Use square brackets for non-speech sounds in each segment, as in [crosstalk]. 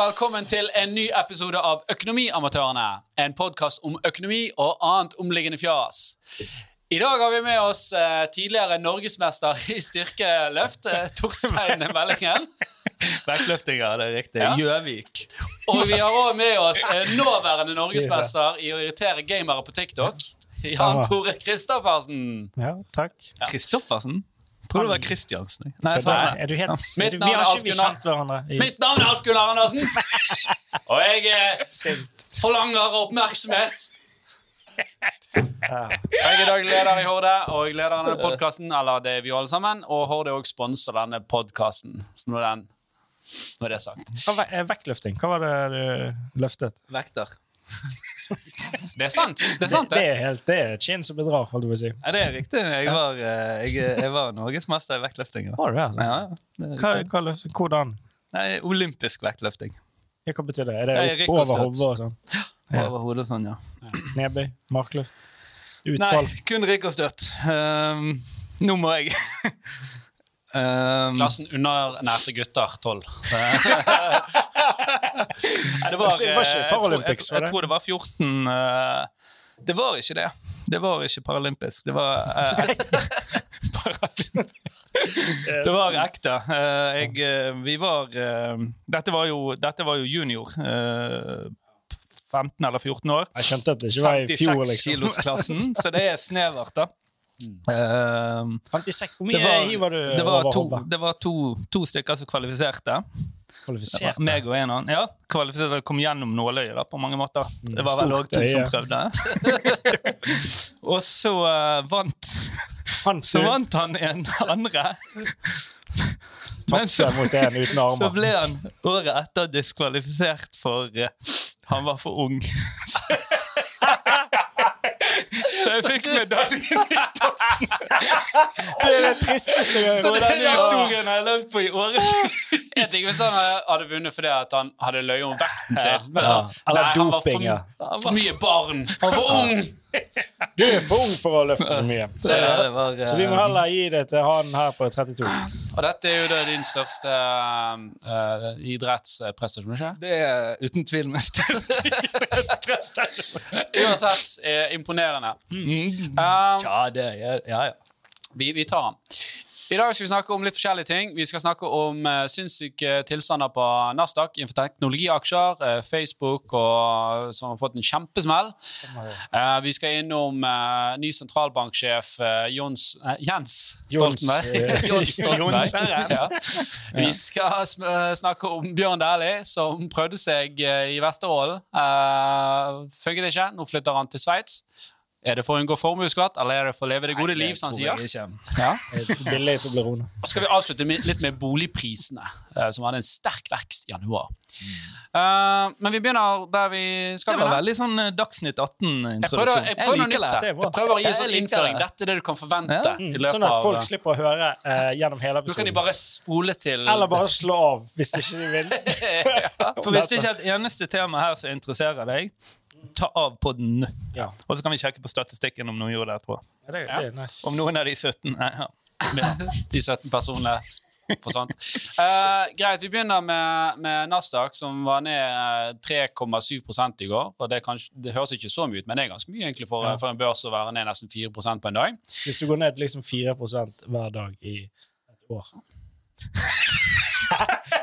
velkommen til en ny episode av Økonomiamatørene. En podkast om økonomi og annet omliggende fjas. I dag har vi med oss eh, tidligere norgesmester i styrkeløft, eh, Torstein Mellingen. [laughs] Vektløftinger, det er riktig. Ja. Og vi har òg med oss eh, nåværende [laughs] norgesmester i å irritere gamere på TikTok, Jan Tore Christoffersen. Ja, takk. Kristoffersen? Tror det var Kristiansen. Nei, jeg sa det. er du helt, Mitt er du, vi har ikke kjent hverandre i Mitt navn er Alf Gunnar Andersen, og jeg eh, forlanger oppmerksomhet. Ja. Jeg er daglig leder i Horde, og jeg leder denne podkasten. Eller det er vi jo alle sammen. Og Horde òg sponser denne podkasten. Så nå er, den, nå er det sagt. Hva eh, vektløfting? Hva var det du løftet? Vekter. Det er sant. Det er sant, det, det. er helt, det er et skinn som bedrar, holdt jeg på å si. Ja, det er riktig. Jeg var, eh, jeg, jeg var norgesmester i vektløfting. ja. Var det, altså? Ja. Det Hva, hva, løft- hvordan? Nei, olympisk vektløfting. Hva betyr det? Er det Det er opp, over hodet og sånn? Ja. Over hodet sånn, ja. Nedbøy? Markløft? Nei, kun rykk og støt. Um, nå må jeg [laughs] um, Klassen underernærte gutter, tolv. [laughs] Det var, Det var ikke eh, Paralympics, jeg, jeg, jeg tror det var 14 uh, Det var ikke det. Det var ikke paralympisk. Det var [laughs] uh, [laughs] Det var ekte. Eh, jeg, eh, vi var eh, dette, var jo, dette var jo junior. eh, 15 eller 14 år. Jeg skjønte at det ikke var i fjor, liksom. kilos-klassen, så det er snevert, da. Eh, 56, Hvor mye var, hiver du det var, over to, hodet? det var to, to stykker som kvalifiserte. Kvalifiserte? Meg og en annen. Ja, kvalifiserte kom gjennom nåløyet da, på mange måter. Det var vel òg to som prøvde. [laughs] [laughs] og så uh, vant Han Så vant han en andre. Men så, så ble han året etter diskvalifisert for uh, han var for ung. [laughs] Så jeg fikk medaljen i posten. Det er det tristeste jeg Så har denne hørt. historien har jeg levd på i årevis. Jeg tenker Hvis han hadde vunnet fordi han hadde løyet om vekten sin Ja. sånn, Eller nei, han var for, for mye barn. Han var for ung! [laughs] Du er for ung for å løfte så mye. Så, Ja, var, eh, så vi må heller gi det til han her på 32. Og dette er jo da din største uh, idrettsprestasjon, ikke Det er uten tvil min største [laughs] idrettsprestasjon. Uansett eh, imponerende. Mm. Um, Ja, det er Ja, ja. vi, vi tar den. I dag skal vi snakke om litt forskjellige ting. Vi skal snakke om uh, sinnssyke tilstander på Nasdaq innenfor teknologiaksjer, uh, Facebook og, som har fått en kjempesmell. Uh, vi skal innom uh, ny sentralbanksjef Jons, Jens Jons, Stoltenberg. [laughs] Jons Stoltenberg. Ja. Vi skal snakke om Bjørn Dæhlie, som prøvde seg i Vesterålen. Uh, funket ikke. Nå flytter han til Sveits. Er det for å unngå formuesskatt, eller er det for å leve det gode liv, som han sier? Ja. [laughs] Skal vi avslutte med, litt med boligprisene, eh, som hadde en sterk vekst i januar. Eh, men vi begynner der vi skal Det var begynne. veldig sånn eh, Dagsnytt 18-introduksjon. jeg prøver noe nytt her. er. Jeg prøver å gi en sånn innføring. det. Dette er det du kan forvente. Ja. Mm, sånn at av... folk slipper å høre uh, gjennom hele Nå kan de bare spole til Eller bare slå av hvis de ikke vil. [laughs] [laughs] For Hvis det ikke er et eneste tema her som interesserer deg, ta av podden nå. Ja. Og så kan vi sjekke på statistikken om noen gjorde det etterpå. Ja, det, det nice. Om noen av de 17 Nei, ja. de 17 personene forsvant. Uh, [laughs] greit, vi begynner med, med Nasdaq, som var ned eh, 3,7 i går. og det, kanskje, det høres ikke så mye ut, men det er ganske mye egentlig for, Ja. for en børs å være ned nesten 4% på en dag. Hvis du går ned liksom 4% hver dag i et år [laughs]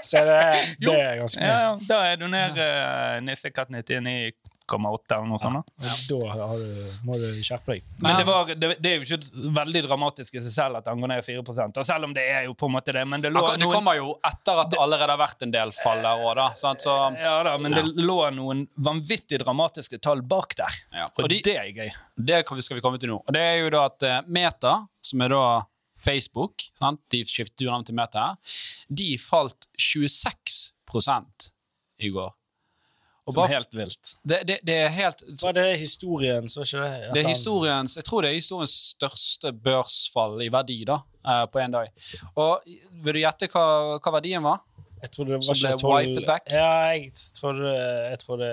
Så det, det er ganske mye. ja, da er du ned uh, din 99,8 eller noe sånt. da. Da har du, må du skjerpe deg. Men det, var, det, det er jo ikke veldig dramatisk i seg selv at han går ned 4 og selv om det er jo på en måte det. Men det lå Akkurat- Det kommer jo etter at det allerede har vært en del fall der òg, da. Sant? Så, ja, da, men det lå noen vanvittig dramatiske tall bak der. Ja, Og og de- det er gøy. det skal vi komme til nå. Og det er jo da at eh, Meta, som er da Facebook, sant? de skiftet jo navn til Meta, de falt 26 i går. Og Som er helt vilt. det, det, det er helt Var det historien, så ikke det? Det er historiens, jeg tror det er historiens største børsfall i verdi da, eh, på én dag. Og Vil du gjette hva, hva verdien var? Jeg trodde det Som var ble ikke tolv wiped vekk? Ja, jeg trodde, jeg trodde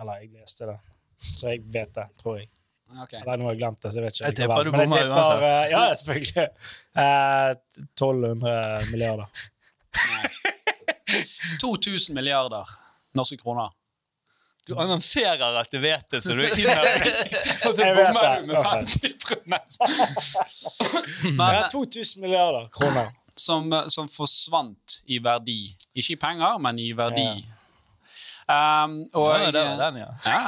Eller jeg leste det, så jeg vet det, tror jeg. Okay. Eller nå har jeg glemt det, så jeg vet ikke. Jeg tipper du bommer uansett. eh, Ja, selvfølgelig. Uh, 1200 milliarder. [laughs] 2000 milliarder norske kroner. Du annonserer at du vet det, så du [laughs] er innøvd. Og så bommer du med Ja, 50 [laughs] Men, er 2000 milliarder kroner. som, som forsvant i verdi. Ikke i penger, men i verdi. Ja. Um, og, Ja, det den, ja. Ja.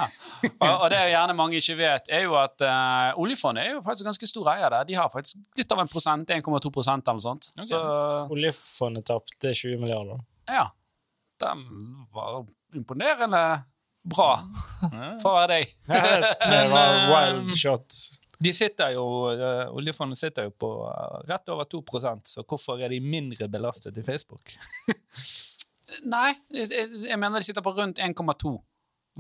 Og, og det er gjerne mange ikke vet, er jo at uh, oljefondet er jo faktisk ganske stor eier der. De har faktisk litt av en prosent, 1,2 prosent eller noe sånt. Okay. Så Oljefondet tapte 20 milliarder. ja. Den var imponerende bra for deg. Det var wild shot. De sitter jo, eh, Oljefondet sitter jo på eh, rett over 2% så hvorfor er de mindre belastet i Facebook? [laughs] Nei, jeg, mener de sitter på rundt 1,2.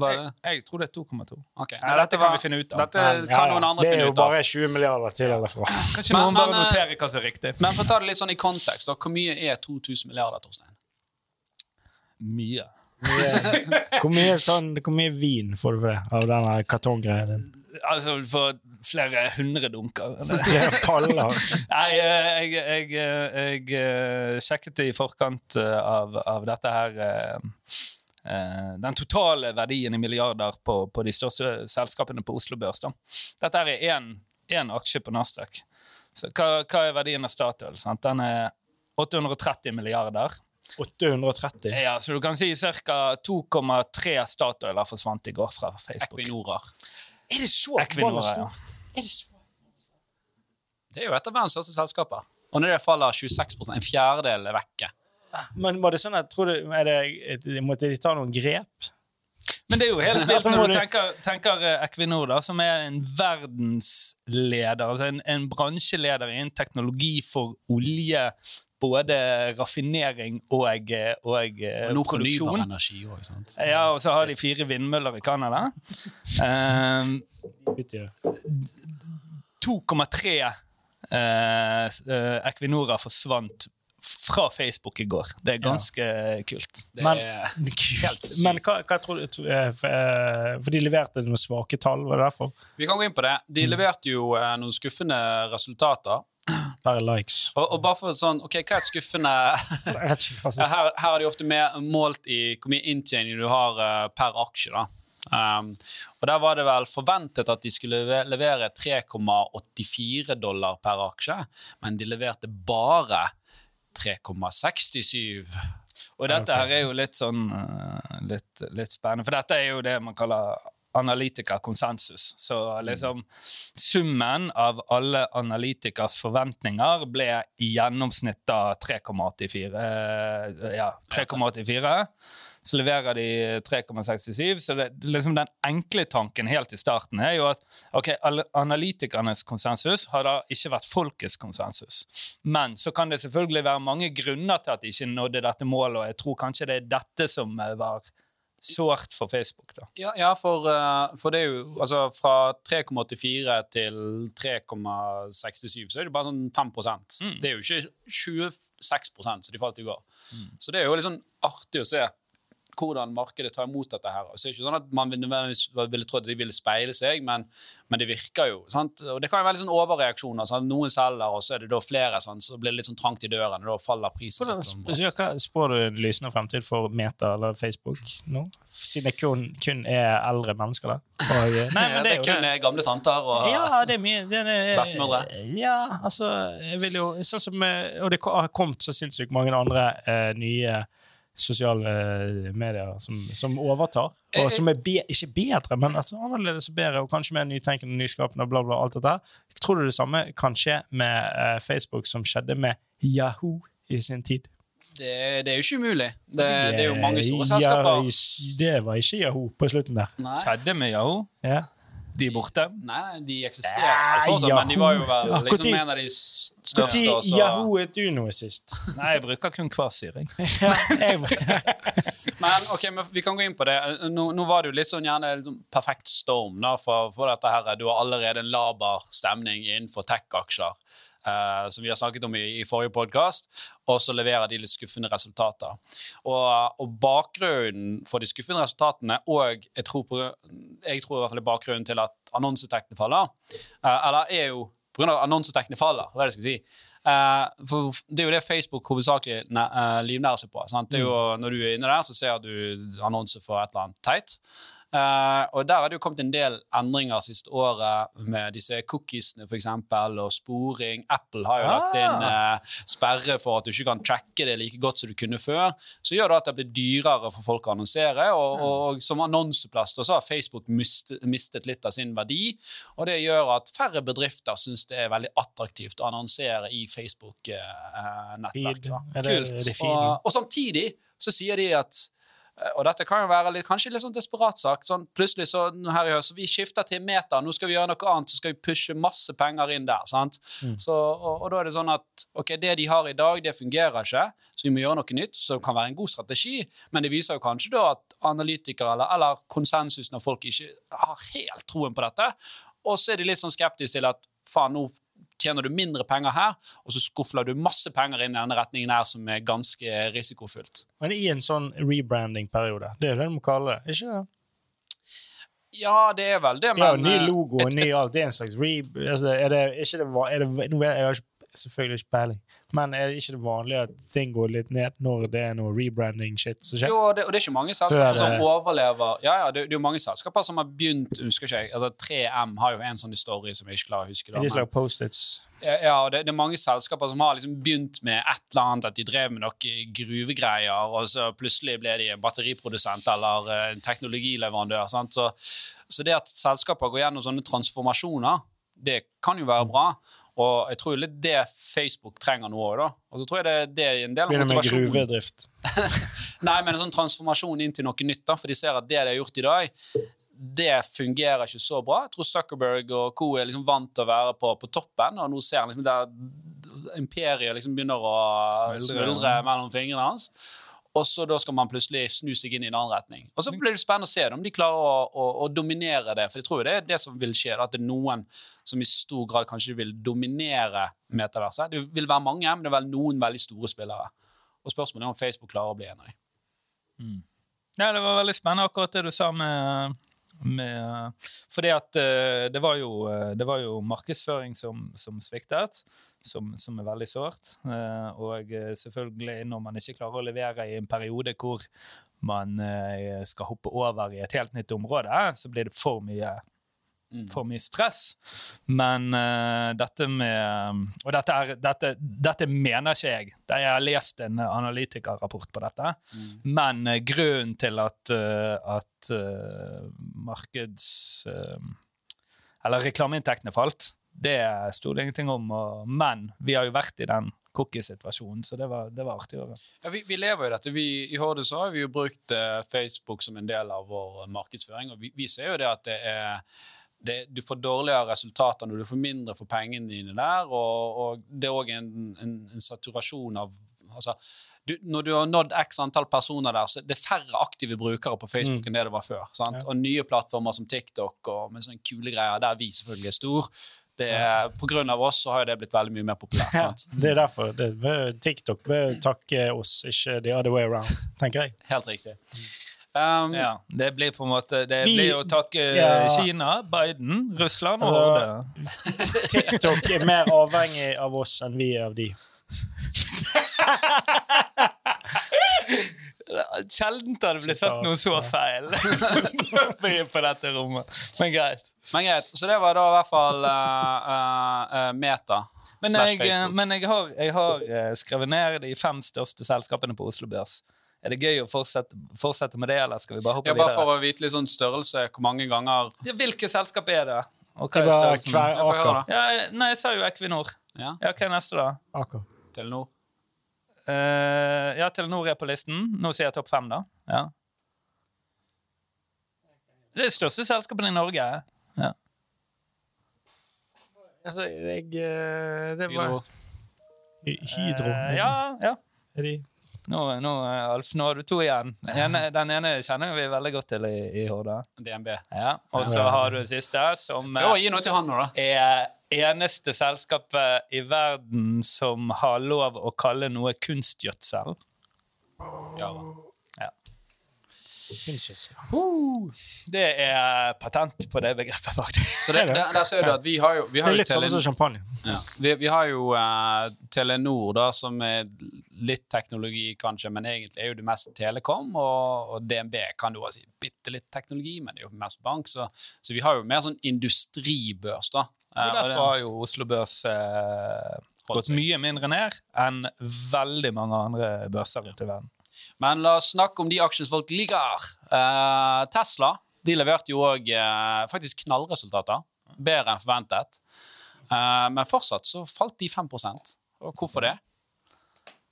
Jeg, jeg tror det er 2,2. Okay. Nei, dette kan vi finne ut av. Dette kan ja, ja. noen andre Det er jo bare 20 milliarder til eller fra. Kanskje Men- noen bare men, eh, noterer hva som er riktig. Men for å ta det litt sånn i kontekst, da, hvor mye er 2000 milliarder, Torstein? Mye. Mye- Hvor mye, sånn, hvor mye vin får du for det av denne kartonggreia din? Altså for flere hundre dunker. [laughs] Paller. Nei, eh, jeg, jeg, eh, jeg eh, sjekket i forkant av, av dette her Den totale verdien i milliarder på, på de største selskapene på Oslo Børs. Da. Dette er én aksje på Nasdaq. Så hva, hva er verdien av Statoil? Sant? Den er 830 milliarder. 830. Ja, så du kan si ca. 2,3 Statoiler forsvant i går fra Facebook. Equinorer. Er det så forbanna ja. Er det så Det er jo et av verdens største selskaper. Og når det faller 26% en fjerdedel er vekke. Men var det sånn at tror du, er det, Måtte de ta noen grep? Men det er jo helt [laughs] vilt når du tenker, tenker eh, Equinor, da, som er en verdensleder, altså en, en bransjeleder innen teknologi for olje, både raffinering og, eh, og, eh, Og noe produksjon. fornybar energi òg, sant. Ja, og så har de fire vindmøller i Canada. Um, 2,3 uh, eh, Equinorer forsvant fra Facebook i går. Det er ganske kult. Det Men, er [laughs] kult. Men hva, hva tror du eh, For de leverte noen svake tall, var det derfor? Vi kan gå inn på det. De leverte jo noen skuffende resultater. Per likes. Og, og bare for sånn, ok, Hva er et skuffende [laughs] her, her er de ofte med, målt i hvor mye inntjening du har uh, per aksje. da. Um, og Der var det vel forventet at de skulle levere 3,84 dollar per aksje, men de leverte bare 3,67. Og dette her er jo litt sånn uh, litt, litt spennende, for dette er jo det man kaller analytikerkonsensus. Så liksom summen av alle analytikers forventninger ble i gjennomsnitt da 3,84. eh, ja, 3,84. Så leverer de 3,67. Så det, liksom den enkle tanken helt i starten er jo at ok, analytikernes konsensus har da ikke vært folkets konsensus. Men så kan det selvfølgelig være mange grunner til at de ikke nådde dette målet, og jeg tror kanskje det er dette som eh, var sårt for Facebook. da. Ja, ja for, eh, for det er jo altså Fra 3,84 til 3,67 så er det bare sånn 5 Mm. Det er jo ikke 26% de falt i går. Så det er jo litt sånn artig å se hvordan markedet tar imot dette. her. Så det er ikke sånn at Man nødvendigvis ville trodd at de ville speile seg, men, men det virker jo. sant? Og Det kan jo være litt sånn overreaksjoner. Sant? Noen selger, og så er det da flere, sant? så blir det litt sånn trangt i døren. og Da faller prisen. Litt sånn hva Spår du en lysende fremtid for Meta eller Facebook nå? Siden det kun, kun er eldre mennesker der. Og, eh, nei, [laughs] men det er kun det. gamle tanter og Ja, det er mye det er, Bestemødre? Ja, altså jeg vil jo, sånn som, eh, Og det har kommet så sinnssykt mange andre eh, nye sosiale eh, medier som, som overtar. Eh, Og som er be, ikke bedre, men altså annerledes og bedre, og kanskje mer nytenkende og nyskapende. bla bla, alt dette. Tror du det samme kan skje med uh, Facebook som skjedde med Yahoo i sin tid? Det, det er jo ikke umulig. Det, det er jo mange store selskaper. Ja, det var ikke Yahoo på slutten der. Nei. Skjedde med Yahoo. Ja. De er borte. Nei, de eksisterer fortsatt, men de var jo vel liksom en av de største. Når Yahoo er du noe sist? [laughs] Nei, jeg bruker kun Kvasir, [laughs] jeg. [laughs] Men ok, men vi kan gå inn på det. Nå, nå var det jo litt sånn gjerne sånn perfekt storm da, for, for dette her. Du har allerede en laber stemning innenfor tech-aksjer, eh, som vi har snakket om i, i forrige podkast, og så leverer de litt skuffende resultater. Og, og bakgrunnen for de skuffende resultatene, og jeg tror, på, jeg tror i hvert fall det er bakgrunnen til at annonseinntektene faller, uh, eller er jo av annonsetekne faller. Hva er det jeg skal si? Uh, for det er jo det Facebook hovedsakelig livnærer seg på. Sant? Det er jo, når du er inne der, så ser du annonser for et eller annet teit. Eh, og der har det jo kommet en del endringer siste året med disse cookiesene for eksempel, og sporing. Apple har jo lagt inn uh, sperre for at du ikke kan tracke det like godt som du kunne før. Så gjør det at det blir dyrere for folk å annonsere, og, og som annonseplass så har Facebook mistet, mistet litt av sin verdi. Og det gjør at færre bedrifter syns det er veldig attraktivt å annonsere i Facebook-nettverk. Er det, er det? Og, og samtidig så sier de at eh, og dette kan jo være litt, kanskje litt sånn desperat sak. Sånn, plutselig så, her i høst, så vi skifter til meter, nå skal vi gjøre noe annet, så skal vi pushe masse penger inn der. sant? Mm. Så, og, og da er det sånn at ok, det de har i dag, det fungerer ikke, så vi må gjøre noe nytt, som kan være en god strategi. Men det viser jo kanskje da at analytikere eller, eller konsensus når folk ikke har helt troen på dette, og så er de litt sånn skeptiske til at faen, nå tjener du mindre penger her, og så skufler du masse penger inn i denne retningen her som er ganske risikofullt. Men i en sånn rebranding-periode, det er det du må kalle det, ikke det? Ja, det er vel det, men Ja, ny eh, logo og ny alt. Det er en slags re... Altså, er det ikke det, er det jeg har ikke, selvfølgelig ikke peiling, men er det ikke det vanlige at ting går litt ned når det er noe rebranding-shit som skjer? Jo, det, og det er ikke mange selskaper som overlever Ja, ja, det, det er jo mange selskaper som har begynt husker ikke jeg, altså 3M har jo en sånn story som jeg ikke klarer å huske. Da, de slags Post-its? ja, det, det er mange selskaper som har liksom begynt med et eller annet, at de drev med noe gruvegreier, og så plutselig ble de en batteriprodusent eller eh, en teknologileverandør. Sant? Så, så det at selskaper går gjennom sånne transformasjoner, det kan jo være bra. Og jeg tror litt det Facebook trenger nå òg, da. Og så tror jeg det, det er en del av Begynner med gruvedrift. [laughs] Nei, men en sånn transformasjon inn til noe nytt, da, for de ser at det de har gjort i dag, det fungerer ikke så bra. Jeg tror Zuckerberg og co. er liksom vant til å være på, på toppen, og nå ser han liksom der imperiet liksom begynner å smuldre mellom fingrene hans. Og så da skal man plutselig snu seg inn i en annen retning. Og så blir det spennende å se om de klarer å, å, å dominere det. For jeg tror det er det som vil skje, at det er noen som i stor grad kanskje vil dominere metaverset. Det vil være mange, men det er vel noen veldig store spillere. Og spørsmålet er om Facebook klarer å bli en av dem. Ja, det var veldig spennende akkurat det du sa med, med Fordi at eh, det var jo, eh, det var jo markedsføring som, som sviktet, som, som er veldig sårt. Eh, Og eh, selvfølgelig når man ikke klarer å levere i en periode hvor man eh, skal hoppe over i et helt nytt område, så blir det for mye Mm. for mye stress. Men uh, dette med Og dette, er, dette, dette mener ikke jeg. Jeg har lest en analytikerrapport på dette. Men uh, grunnen til at, uh, at markeds... eller reklameinntektene falt, det sto det ingenting om. Og, men vi har jo vært i den cookie-situasjonen, så det var, det var artig å høre. Ja, vi, vi lever jo dette. Vi, I Horde så har vi jo brukt uh, Facebook som en del av vår markedsføring, og vi, vi ser jo det at det er det, du får dårligere resultater når du får mindre for pengene dine der, og, og det er òg en, en, en saturasjon av altså, du, Når du har nådd x antall personer der, så det er færre aktive brukere på Facebook enn det det var før. Sant? Ja. Og nye plattformer som TikTok og med sånne kule greier, der vi selvfølgelig er stor. Det er, på grunn av oss så har jo det blitt veldig mye mer populært. Ja, Sant? det er derfor. Det, ved TikTok vil takke oss, ikke the other way around, tenker jeg. Helt riktig. Um, Ja, det blir på en måte Det Vi- blir å takke eh, Ja. Kina, Biden, Russland og Altså- Horde. [laughs] TikTok er mer avhengig av oss enn vi er av de. [laughs] Sjelden har det blitt sagt noe så feil [laughs] på dette rommet. Men greit. Men greit, så det var da i hvert fall uh, eh, eh, Meta. Men slash jeg, men jeg har, jeg har skrevet ned de fem største selskapene på Oslo Børs. Er det gøy å fortsette, fortsette med det, eller skal vi bare hoppe Ja, bare videre? for å vite litt sånn størrelse, hvor mange ganger Ja, hvilke selskap er det? Og hva er størrelsen? hver Jeg høre Aker. Ja, nei, jeg sa jo Equinor. Ja, Ja, hva er neste, da? Aker. Telenor. Eh, ja, Telenor er på listen. Nå sier jeg topp fem, da. Ja. Det er det største selskapet i Norge. Ja. Altså, jeg eh, Det var Hydro. Hy- Hydro. Eh, ja, ja. Er de Nå, nå, Alf, nå har du to igjen. Den ene, den ene kjenner vi veldig godt til i, i Horda. DNB. Ja. Og så har du den siste, som Prøv å gi noe til han nå, da. er eneste selskapet i verden som har lov å kalle noe kunstgjødsel. Ja, Ja. Det er patent på det begrepet, faktisk. Så det, der, der ser du at vi har jo, vi Det er litt sånn som champagne. Ja. Vi, vi har jo uh, Telenor, da, som er litt teknologi, kanskje, men egentlig er jo det mest telekom. Og, og DNB kan du også si bitte litt teknologi, men det er jo mest bank. Så, så vi har jo mer sånn industribørs, da. Eh, Og derfor har jo Oslo Børs eh, gått mye mindre ned enn veldig mange andre børser ute i verden. Men la oss snakke om de aksjene folk liker. Eh, Tesla de leverte jo òg faktisk knallresultater. Bedre enn forventet. Eh, men fortsatt så falt de 5% Og hvorfor det?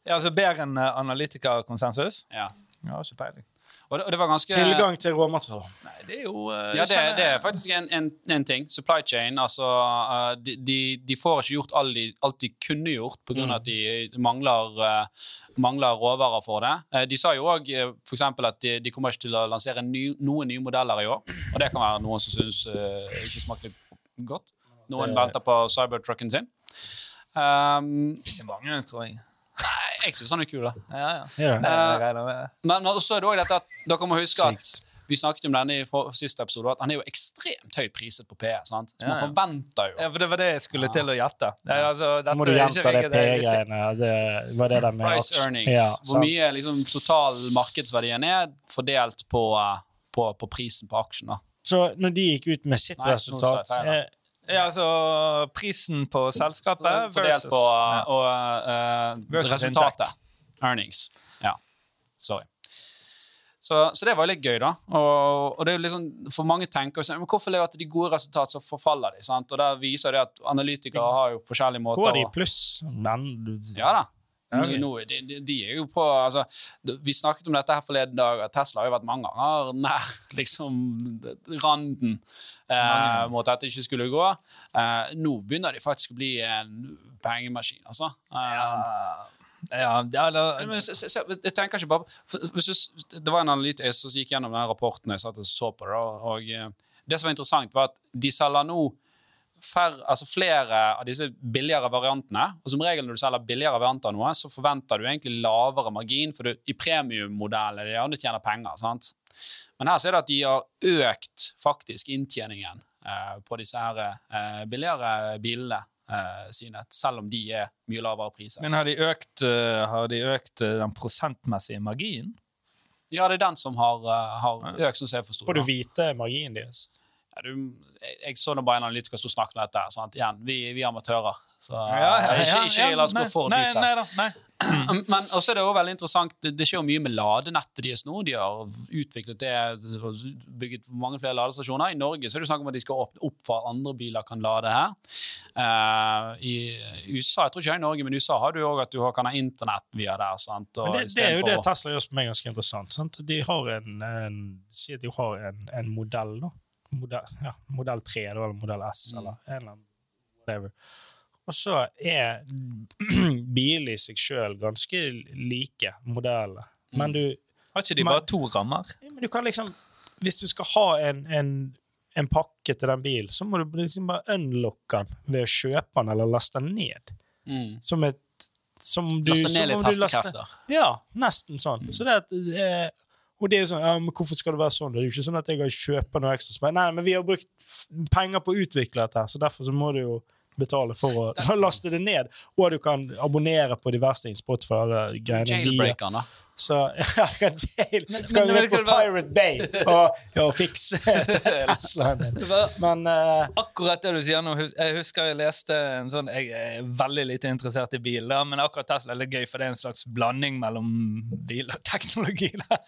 Ja, altså Bedre enn eh, analytikerkonsensus? Ja. Jeg har ikke peiling. Og det, og det var ganske Tilgang til råmaterialer. Nei, det er jo eh, Ja, det, det er faktisk en, en, en ting. Supply chain. Altså, eh, de, de, de får ikke gjort alt de, alt de kunne gjort pga. Mm. at de mangler, eh, mangler råvarer for det. De sa jo òg at de, de kommer ikke til å lansere ny, noen nye modeller i år. Og det kan være noen som syns uh, ikke smaker godt. Noen Det- venter på cybertrucken sin. Um, Ikke mange, tror jeg. Jeg syns han er kul, da. Ja, ja. Eh. Men, så er det også dette at dere må huske at vi snakket om denne i for, siste episode, at han er jo ekstremt høy priset på PE. sant? Så man ja. forventer jo Ja, for Det var det jeg skulle til å gjette. Det altså, Nå må du gjenta det riktig, det P-greiene. Det var det der med price earnings. Ja, hvor mye liksom, total markedsverdien er fordelt på, eh, på, på prisen på aksjen. da. Så når de gikk ut med sitt Nei, resultat Ja, altså prisen på selskapet versus på ja. og, uh, Versus resultatet. inntekt. Earnings. Ja. Sorry. Så, så det var litt gøy, da. Og, og liksom, For mange tenker jo sånn, hvorfor lever de gode resultat, så forfaller de. sant? Og der viser det at analytikere har jo forskjellige måter går de i pluss, men Ja da. Ja, ok. Nå- de, de, er jo på altså, Vi snakket om dette her forleden dag, at Tesla har jo vært mange ganger nær [laughs] liksom, randen eh, mot at det ikke skulle gå. Eh, nå begynner de faktisk å bli en pengemaskin, altså. Eh, Ja, ja, det, men se, se, se, jeg tenker ikke bare du, Det var en analytiker som gikk gjennom den rapporten jeg satt og så på. det, Og, og eh, det som var interessant, var at de selger nå færre, altså flere av disse billigere variantene. Og som regel når du selger billigere varianter av noe, så forventer du egentlig lavere margin, for du, i premiummodellen er det gjerne tjener penger. sant? Men her ser du at de har økt faktisk inntjeningen eh, på disse her eh, billigere bilene eh, sine, selv om de er mye lavere priser. men har de økt, eh, har de økt eh, den prosentmessige marginen? Ja, det er den som har, uh, har økt, som jeg forsto. Får du vite marginen deres? Ja, du, jeg, så nå bare en analytiker som snakket om dette. Sant? Igjen, vi, vi er amatører. Så ikke, ikke la oss gå for dypt der. Nei, da, nei. [clears throat] Men også er det også veldig interessant, det, skjer jo mye med ladenettet deres nå. De har utviklet det og bygget mange flere ladestasjoner. I Norge så er det snakk om at de skal åpne opp for at andre biler kan lade her. Uh, I USA, jeg tror ikke jeg i Norge, men i USA har du òg at du kan ha internett via der. sant? Og det, det er jo det Tesla gjør som er ganske interessant. Sant? De har en, en sier de har en, en modell, da. Modell, ja, modell 3 da, eller modell S, Mm. eller en eller annen whatever. Og så er [clears throat] biler i seg sjøl ganske like modellene. Men Mm. du, Har ikke de Men- bare to rammer? men du kan liksom Hvis du skal ha en, en, en pakke til den bilen, så må du liksom bare unlocke den ved å kjøpe den eller laste den ned. Mm. Som et som du, Laste ned litt hestekrefter. ja, nesten sånn. Så det at, eh, og det er sånn, ja, men Hvorfor skal det være sånn? Det er jo ikke sånn at jeg kjøper noe ekstra. Så Nei, men vi har brukt penger på å utvikle dette, så derfor så må det jo betale for å [laughs] laste det ned. Og du kan abonnere på diverse Spotify alle greiene. via- Så [laughs] ja, du kan jail. Du men kan gå på Pirate Bay og, ja, og fikse [laughs] Teslaen din. Men uh, akkurat det du sier nå. Jeg husker jeg leste en sånn Jeg er veldig lite interessert i bil, da, men akkurat Tesla er litt gøy, for det er en slags blanding mellom bil og teknologi. Da.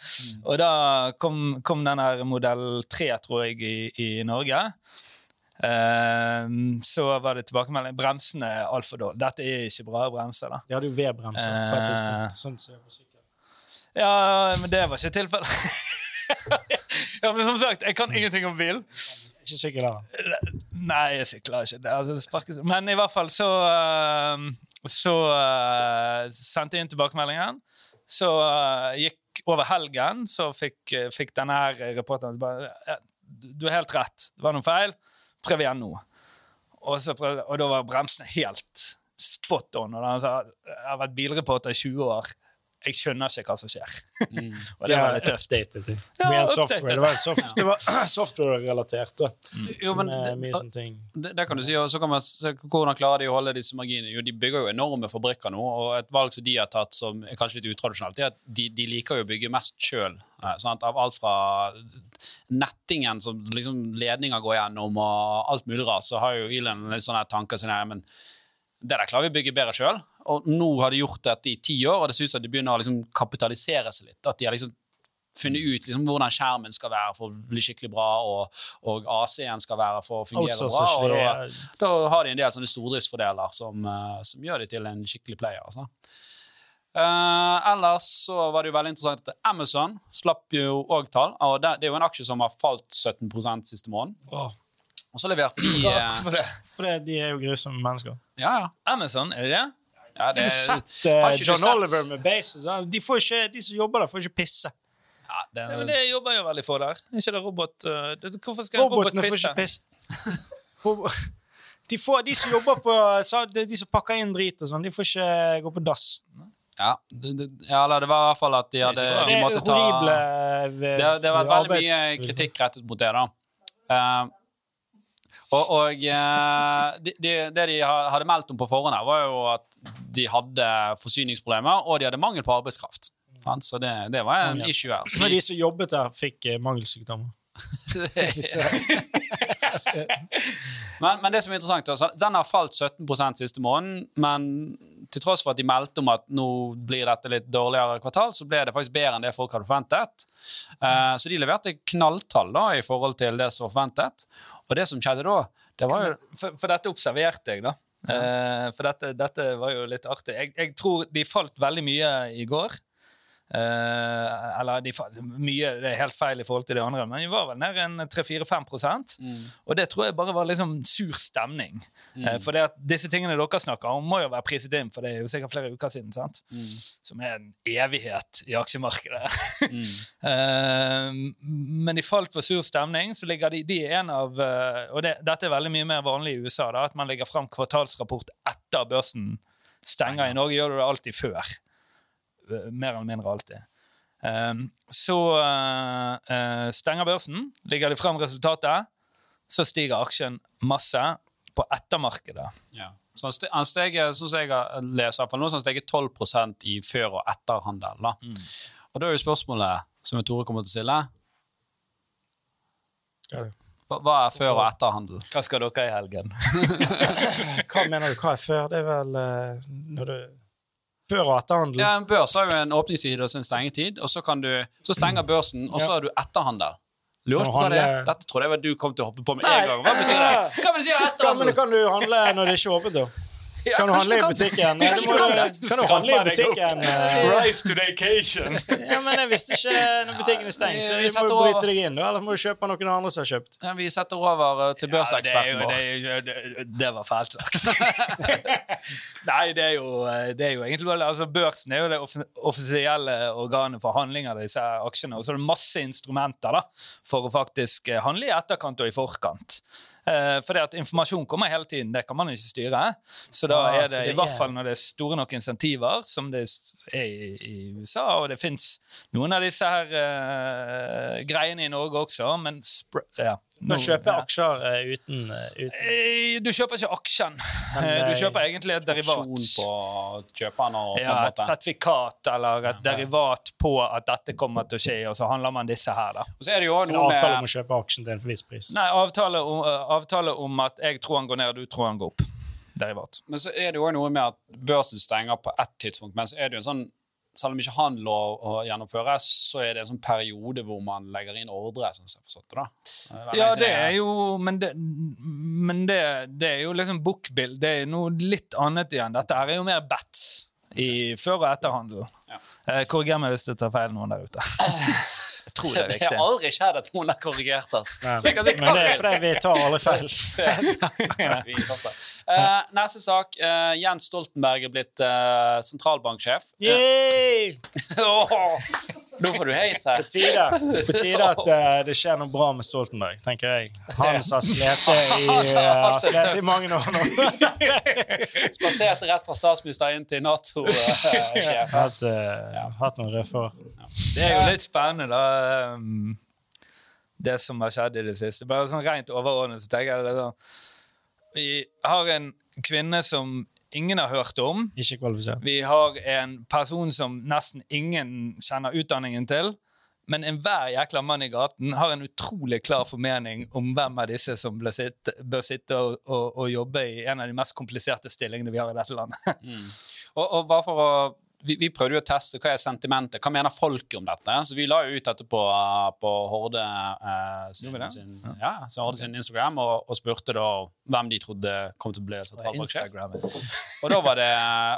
Og da kom, kom den her modell 3, tror jeg, i, i Norge. Ehm, så var det tilbakemelding. Bremsene er altfor dårlige. Dette er ikke bra bremser, da. de hadde jo V-bremser på et Eh. tidspunkt. Sånn som på sykkel. Ja, men det var ikke tilfellet. [laughs] ja, men som sagt, jeg kan ingenting om bil. Ikke sykkel heller. Nei, jeg sykler ikke. Altså. Men i hvert fall så uh, Så uh, sendte jeg inn tilbakemeldingen. Så uh, gikk over helgen, så fikk, fikk denne her reporteren Du har helt rett. Det var noe feil. Prøv igjen nå. Og, så prøvde, og da var bremsene helt spot on. Og da, sa jeg har vært bilreporter i 20 år. Jeg skjønner ikke hva som skjer. Mm. [laughs] og det var litt tøft. updated. Ja, software. Det var, soft, var [clears throat] software-relatert. da. Jo, men er mye det, sånne ting. det, det kan du si, og så kan man se hvordan klarer de å holde disse marginene. Jo, de bygger jo enorme fabrikker nå, og et valg som de har tatt som er kanskje litt utradisjonelt, er at de, de liker jo å bygge mest sjøl. Av alt fra nettingen som liksom ledninger går gjennom, og alt mulig rart, så har jo Elon litt sånne tanker som er, men det der klarer vi å bygge bedre sjøl. Og nå har de gjort dette i ti år, og det ser ut som de begynner å liksom kapitalisere seg litt. At de har liksom funnet ut liksom hvordan skjermen skal være for å bli skikkelig bra, og, og AC-en skal være for å fungere Også, bra. Og da, da har de en del sånne stordriftsfordeler som, eh, som gjør de til en skikkelig player. Altså. Uh, ellers så var det jo veldig interessant at Amazon slapp jo òg tall. og det, det er jo en aksje som har falt 17 siste måned. Oh. Og så leverte de Takk for det? For det, de er jo grusomme mennesker. Ja, ja. Amazon, er det det? Ja det, Har du sett har eh, du John sett- Oliver med bass Ja, De, får ikke, de som jobber der, får ikke pisse. Ja, det, Ja, men det jobber jo veldig få der. Er ikke det robot uh, det, Hvorfor skal en robot Robotene får ikke pisse. [laughs] De, får, de som jobber på så, de de som pakker inn drit og sånn, de får ikke gå på dass. ja, det, det, ja, eller det var i hvert fall at de hadde de måtte ta det, det har vært veldig mye kritikk rettet mot det, da. Eh, og og eh, de, de, det de hadde meldt om på forhånd, her, var jo at de hadde forsyningsproblemer, og de hadde mangel på arbeidskraft. Så det, det var en issue her. Så de, som jobbet der, fikk eh, mangelsykdommer. [laughs] men, men det som er interessant, da, den har falt 17% siste måneden, men til tross for at de meldte om at nå blir dette litt dårligere kvartal, så ble det faktisk bedre enn det folk hadde forventet. Uh, så de leverte knalltall da, i forhold til det som var forventet. Og det som skjedde da, det var jo For, for dette observerte jeg, da. Eh, for dette, dette var jo litt artig. Jeg, jeg tror de falt veldig mye i går. Eh, eller de mye, det er helt feil i forhold til de andre, men de var vel nær en 3-4-5 mm. Og det tror jeg bare var liksom sur stemning. Eh, for det at disse tingene dere snakker om, må jo være priset inn, for det er jo sikkert flere uker siden. sant? Som er en evighet i aksjemarkedet. [laughs] Eh, men de falt på sur stemning, så ligger de, de en av Og det, dette er veldig mye mer vanlig i USA, da, at man legger fram kvartalsrapport etter børsen stenger. I Norge gjør du det alltid før. Mer eller mindre alltid. Eh, så eh, stenger børsen, ligger de frem resultatet, så stiger aksjen masse på ettermarkedet. Ja. Så han ste- steg, sånn som jeg leser, nå, så han steget 12% i før- og etterhandel. Da. Og da er jo spørsmålet som Tore kommer til å stille, hva, hva er før- og etterhandel? Hva skal dere i helgen? [laughs] Hva mener du? Hva er før? Det er vel eh, når du Før og etterhandel? Ja, En børs har jo en åpningstid og en stengetid, og så, kan du, så stenger børsen, og så har du etterhandel. Lurer på det. Dette trodde jeg var du kom til å hoppe på med en gang. Hva betyr det? Hva det si Hva, men etterhandel? kan du handle når det ikke er åpent, da? Ja, Kan du handle i butikken? Kanskje Du du må- kan. Kan du handle i butikken? eh, [laughs] Drive to vacation! Ja, men jeg visste ikke når butikken er stengt, så Vi vi må jo bryte deg inn. Eller må du kjøpe noen andre som har kjøpt. Ja, vi setter over eh, til børseksperten Ja, vår. det, er det, er det var fælt sagt. [laughs] Nei, det er jo, det er jo egentlig bare altså Børsen er jo det offisielle organet for handling av disse aksjene. Og så er det masse instrumenter da, for å faktisk eh, handle i etterkant og i forkant. Eh, for det at informasjon kommer hele tiden, det kan man ikke styre. Så da Ah, er det i hvert er- fall når det er store nok insentiver, som det er i, i USA, og det fins noen av disse her eh, greiene i Norge også, men ja, Du kan nå- kjøpe jeg aksjer eh, uten, eh, uten Eh, Du kjøper ikke aksjen. Men, Eh, Du kjøper egentlig et derivat. På kjøperne og på Ja, et sertifikat eller et derivat på at dette kommer til å skje, og så handler man disse her, da. Og så er det jo en noe avtale om å kjøpe aksjen til en viss pris. Nei, avtale om, avtale om at jeg tror han går ned, og du tror han går opp. Derivat. Men så er det jo noe med at børsen stenger på ett tidspunkt, men så er det jo en sånn selv om ikke han lov å gjennomføre, så er det en sånn periode hvor man legger inn ordre. Sånn som jeg forstått det da. Er Ja, det er jo Men det, men det, det er jo liksom bookbill. Det er noe litt annet igjen. Dette er jo mer bets i før- og etterhandel. Ja. Eh, Korriger meg hvis jeg tar feil, noen der ute. [laughs] Jeg tror det er Det riktig. har aldri skjedd at noen har korrigert oss. Nei, jeg men det er fordi vi tar alle feil. [laughs] uh. Neste sak. Uh, Jens Stoltenberg er blitt uh, sentralbanksjef. Yay! [laughs] Åh! Nå får du hate her. På tide, [laughs] på tide at uh, det skjer noe bra med Stoltenberg, tenker jeg. Han som har slitt i, [laughs] uh, i mange år nå. [laughs] Spaserte rett fra statsminister inn til Nato-sjef. Hatt, eh, hatt noen røde Det er jo litt spennende, da. um, Det som har skjedd i det siste. Bare sånn rent overordnet så tenker jeg det sånn Vi har en kvinne som ingen har hørt om. Ikke kvalifisert. Vi har en person som nesten ingen kjenner utdanningen til. Men enhver jækla mann i gaten har en utrolig klar formening om hvem av disse som bør sitte, bør sitte og, og, og jobbe i en av de mest kompliserte stillingene vi har i dette landet. [laughs] Og, og bare for å vi, vi prøvde jo å teste hva er sentimentet, hva mener folket om dette. Så vi la jo ut dette på, på Horde, eh, sin, sin, ja, Horde sin Instagram og, og spurte da hvem de trodde kom til å bli sentralbanksjef. Instagram. [laughs] Og da var det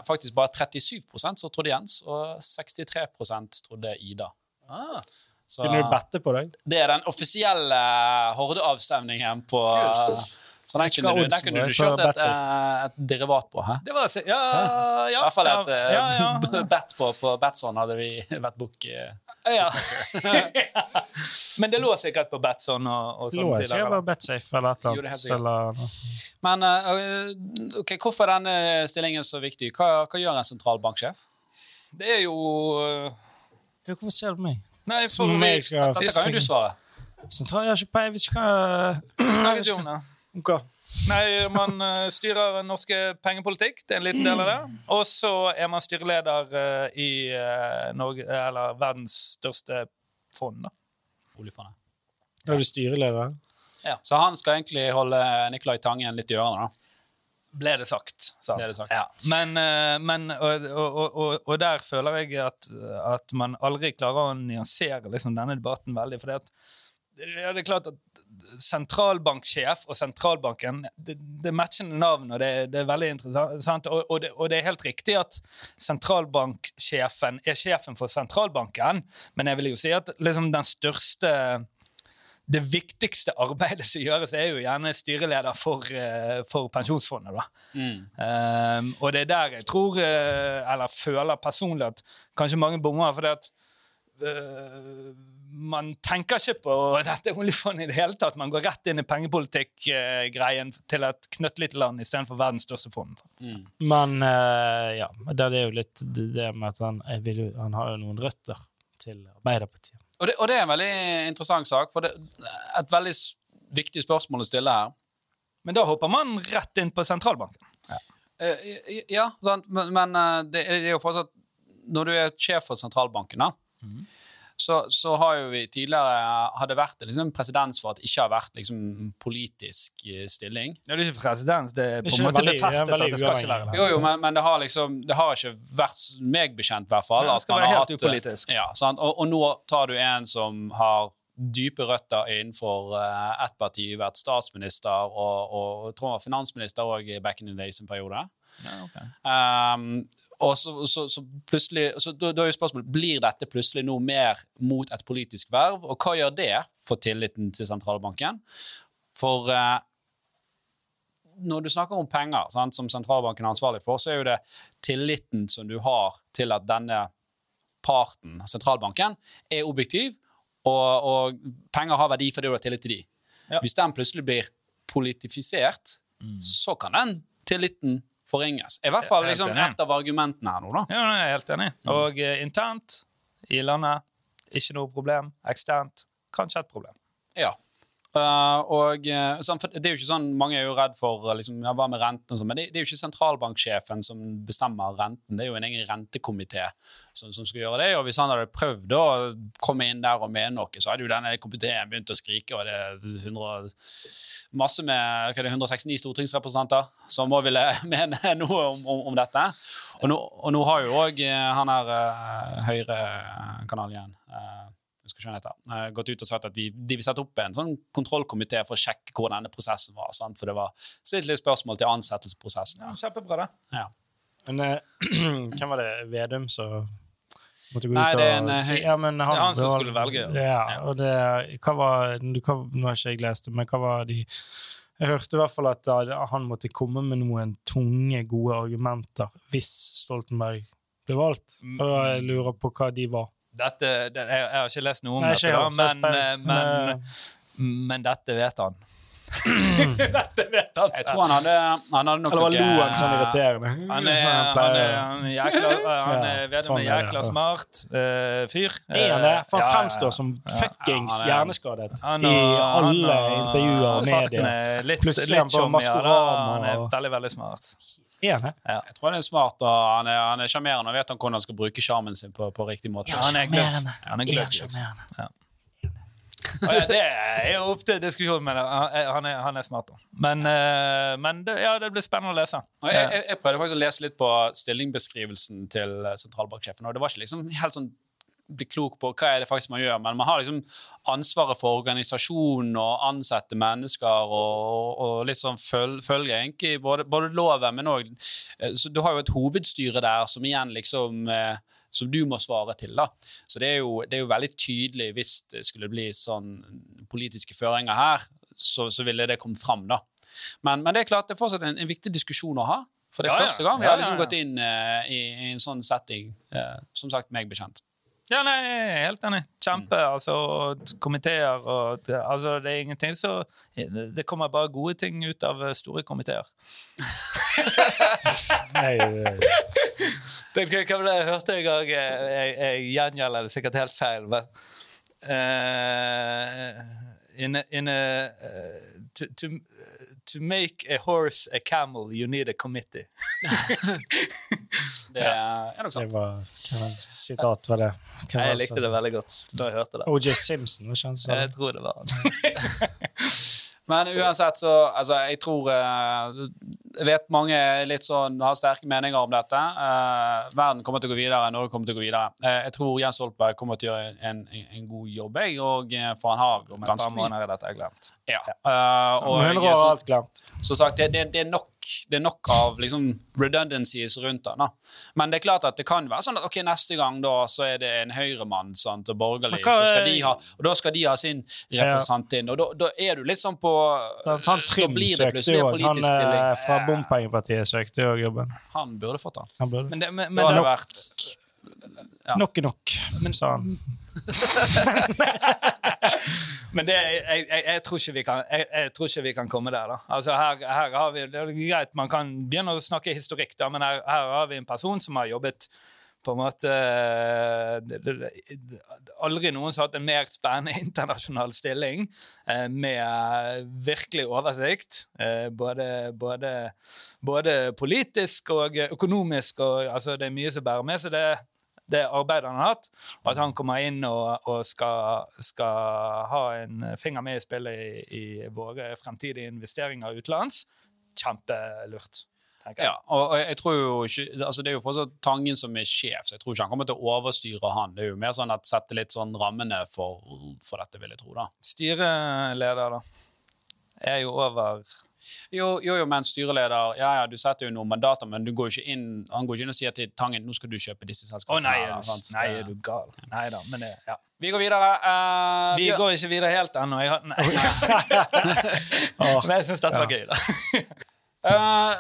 faktisk bare 37% som trodde Jens, og 63 trodde Ida. Ah, Så Kunne du bette på deg? det er den offisielle Horde-avstemningen på Kult. Så den kunne, du, den kunne du kjørt et, eh, et derivat på. Hæ? det var Ja, ja. I hvert fall et ja, ja, ja. [laughs] bet på, på Batson hadde vi [laughs] vært bukk i. Ja. [laughs] Men det lå sikkert på Batson og, og Lå sånn. jeg sikkert på Betsafe eller et er eller annet. Eller, Men eh, ok, hvorfor er denne stillingen så viktig? Hva, hva gjør en sentralbanksjef? Det er jo uh... hvorfor ser du på meg? Nei, Som for om vi jeg skal Dette kan jo du svare. Sentral, jeg har ikke peiling, Vi skal snakket jo om det. Hva. Nei, man øh, styrer norske pengepolitikk. Det er en liten del av det. Og så er man styreleder øh, i øh, Norge, eller verdens største fond. da. Oljefondet. Er du styreleder? Så han skal egentlig holde Nicolai Tangen litt i ørene, da. Ble det sagt. Sant? Ble det sagt. Ja. Men, men og, og, og, og der føler jeg at, at man aldri klarer å nyansere liksom, denne debatten veldig. For det er klart at sentralbanksjef og sentralbanken Det, det matcher navn, og det, det er veldig interessant. Og, og, det, og det er helt riktig at sentralbanksjefen er sjefen for sentralbanken, men jeg vil jo si at liksom, den største det viktigste arbeidet som gjøres, er jo gjerne styreleder for, eh, for pensjonsfondet. da. Um, og det er der jeg tror, eh, eller føler personlig, at kanskje mange bommer. det at man tenker ikke på dette oljefondet i det hele tatt. Man går rett inn i pengepolitikk-greien til et knøttlite land istedenfor verdens største fond. Men uh, ja, det er jo litt det med at han, jeg vil, han har jo noen røtter til Arbeiderpartiet. Og det, og det er en veldig interessant sak, for det et veldig viktig spørsmål å stille her. Men da hopper man rett inn på sentralbanken. Eh, ja, men, men eh, det er det er jo fortsatt Når du er sjef for sentralbanken, da, så, så har jo vi tidligere har det vært liksom, presedens for at det ikke har vært liksom, politisk eh, stilling. Ja, det er ikke presedens, det er på en måte befestet at det skal ikke være det. Jo, jo, men, men det har liksom Det har ikke vært meg bekjent, i hvert fall. Ja, det at skal man være helt hatt- upolitisk. Ja, sant? Og, og nå tar du en som har dype røtter innenfor uh, ett parti, vært statsminister og, og, og tror jeg var finansminister òg back in the days en periode. Ja, okay. Um, og så, så, så plutselig så da, da er jo spørsmålet blir dette plutselig noe mer mot et politisk verv, og hva gjør det for tilliten til sentralbanken? For eh, når du snakker om penger, sant, som sentralbanken er ansvarlig for, så er jo det tilliten som du har til at denne parten, sentralbanken, er objektiv, og, og penger har verdi fordi du har tillit til de. Ja. Hvis den plutselig blir politifisert, så kan den tilliten forringes. I hvert fall liksom, et av argumentene her nå, da. Ja, jeg er helt enig. Og eh, internt i landet, ikke noe problem. Eksternt, kanskje et problem. Ja. Uh, og for det er jo ikke sånn, Mange er jo redd for uh, liksom, ja, hva med renten, og sånn, men det, det er jo ikke sentralbanksjefen som bestemmer renten. Det er jo en egen rentekomité som, som skal gjøre det. og Hvis han hadde prøvd å komme inn der og mene noe, så hadde jo denne komiteen begynt å skrike. og det er 100, masse med det, 169 stortingsrepresentanter som òg ville [laughs] mene noe om, om, om dette. Og nå, og nå har jo òg han her Høyre-kanalen igjen jeg husker ikke hva han heter, eh, gått ut og sagt at vi, de vil sette opp en sånn kontrollkomité for å sjekke hvordan denne prosessen var. Sant? For det var stilt litt spørsmål til ansettelsesprosessen. Ja, Ja. kjempebra, det. Ja. Men eh, [clears throat] hvem var det? Vedum som måtte gå Nei, ut det er en, og si ja, men han, Det er han som skulle velge, ja. Og det, hva var, hva, Nå har ikke jeg lest det, men hva var de Jeg hørte i hvert fall at han måtte komme med noen tunge, gode argumenter hvis Stoltenberg ble valgt. Mm. Og jeg lurer på hva de var. Dette, det, jeg, jeg har ikke lest noe om Nei, dette, da, men, eh, spent. men, Men, men dette vet han. [clears throat] dette vet han. Jeg tror han hadde, han hadde nok Eller var Loen sånn irriterende? Han er, Sånn han er, han er jækla, han er, Ja, sånn er er det, jækla smart uh, fyr. Er han det? For han fremstår som fuckings Ja, er- hjerneskadet i alle intervjuer og medier. er Plutselig er han på Maskorama Han er veldig, veldig smart. Er han det? Jeg tror han er smart og han er, han er sjarmerende og vet han hvordan han skal bruke sjarmen sin på, på riktig måte. Ja, han er. Sjarmerende. Han er gløtt, liksom. Ja. Og ja, det er jo opp til diskusjon, men han er, han er smart. da. Men, eh, men det, ja, det blir spennende å lese. Og jeg, jeg, jeg prøvde faktisk å lese litt på stillingbeskrivelsen til eh, sentralbanksjefen, og det var ikke liksom helt sånn bli klok på hva er det faktisk man gjør, men man har liksom ansvaret for organisasjonen og ansette mennesker og, og litt sånn føl, følge egentlig både, både loven, men òg Du har jo et hovedstyre der som igjen liksom eh, som du må svare til. da. Så det er, jo, det er jo veldig tydelig hvis det skulle bli sånn politiske føringer her, så, så ville det kommet fram. da. Men, men det er klart det er fortsatt en, en viktig diskusjon å ha. For det er Ja, første gang vi har liksom gått inn uh, i, i en sånn setting. uh, som sagt, meg bekjent. Ja, nei, jeg er helt enig. Kjempe. altså, Komiteer og altså, Det er ingenting så Det kommer bare gode ting ut av eh, store komiteer. [laughs] Nei, nei, nei. hva hva var det jeg hørte en gang? Jeg, jeg, jeg gjengjelder det sikkert helt feil. Men, uh, in a, in a, uh, to, to, to make a horse a camel, you need a committee. [laughs] Det er nok sant. det sant. var hva sitat var det? Hvem Jeg likte det veldig godt da jeg hørte det. O.J. Simpson, var ikke han Jeg tror det var han. [laughs] Men uansett, så altså, jeg tror eh, Jeg vet mange litt sånn, har sterke meninger om dette. Uh, verden kommer til å gå videre, Norge kommer til å gå videre. Uh, jeg tror Jens Stoltenberg kommer til å gjøre en, en, en god jobb, jeg, og eh, for han har Om et par ganske mye måneder er dette glemt. ja. Uh, og 100 så, alt glemt. så sagt, det, det, det, er nok, det er nok av liksom, redundancies rundt den. Da. Men det er klart at det kan være sånn at ok, neste gang da, så er det en høyremann sant, og borgerlig, hva så skal de ha, og da skal de ha sin representant inn. Og da, da er du litt sånn på Han da blir det søkte plutselig jo en. Han politisk stilling. fra Bompengepartiet søkte jo jobben. Han burde fått den. Han burde. Men det, men, men det hadde det vært ja. Nok er nok, sa han. [laughs] Men det, jeg, jeg, jeg, tror kan, jeg tror ikke vi kan komme der. da. Altså her, her har vi, det er greit, Man kan begynne å snakke historikk, da, men her, her har vi en person som har jobbet på en måte det, Aldri noen som har hatt en mer spennende internasjonal stilling eh, med virkelig oversikt. Eh, både, både, både politisk og økonomisk. Og, altså, det er mye som bærer med seg det det arbeidet han har hatt, og at han kommer inn og, og skal, skal ha en finger med i spillet i, i våre fremtidige investeringer utenlands. Kjempelurt. Ja, og jeg tror jo ikke, altså Det er jo fortsatt Tangen som er sjef, så jeg tror ikke han kommer til å overstyre han. Det er jo mer sånn at sette litt sånn rammene for, for dette, vil jeg tro. da. Styreleder, da. Er jo over Jo, jo, jo, men styreleder Ja, ja, du setter jo noen mandater, men du går inn, han går ikke inn og sier til Tangen nå skal du kjøpe disse Å selskapene. nei, er du, nei, er du gal? Nei da, men det ja. Vi går videre. Uh, Vi vi går ikke videre helt ennå. Jeg, har- nei. [laughs] oh, [laughs] Men jeg syns dette var gøy, da. [laughs] Eh,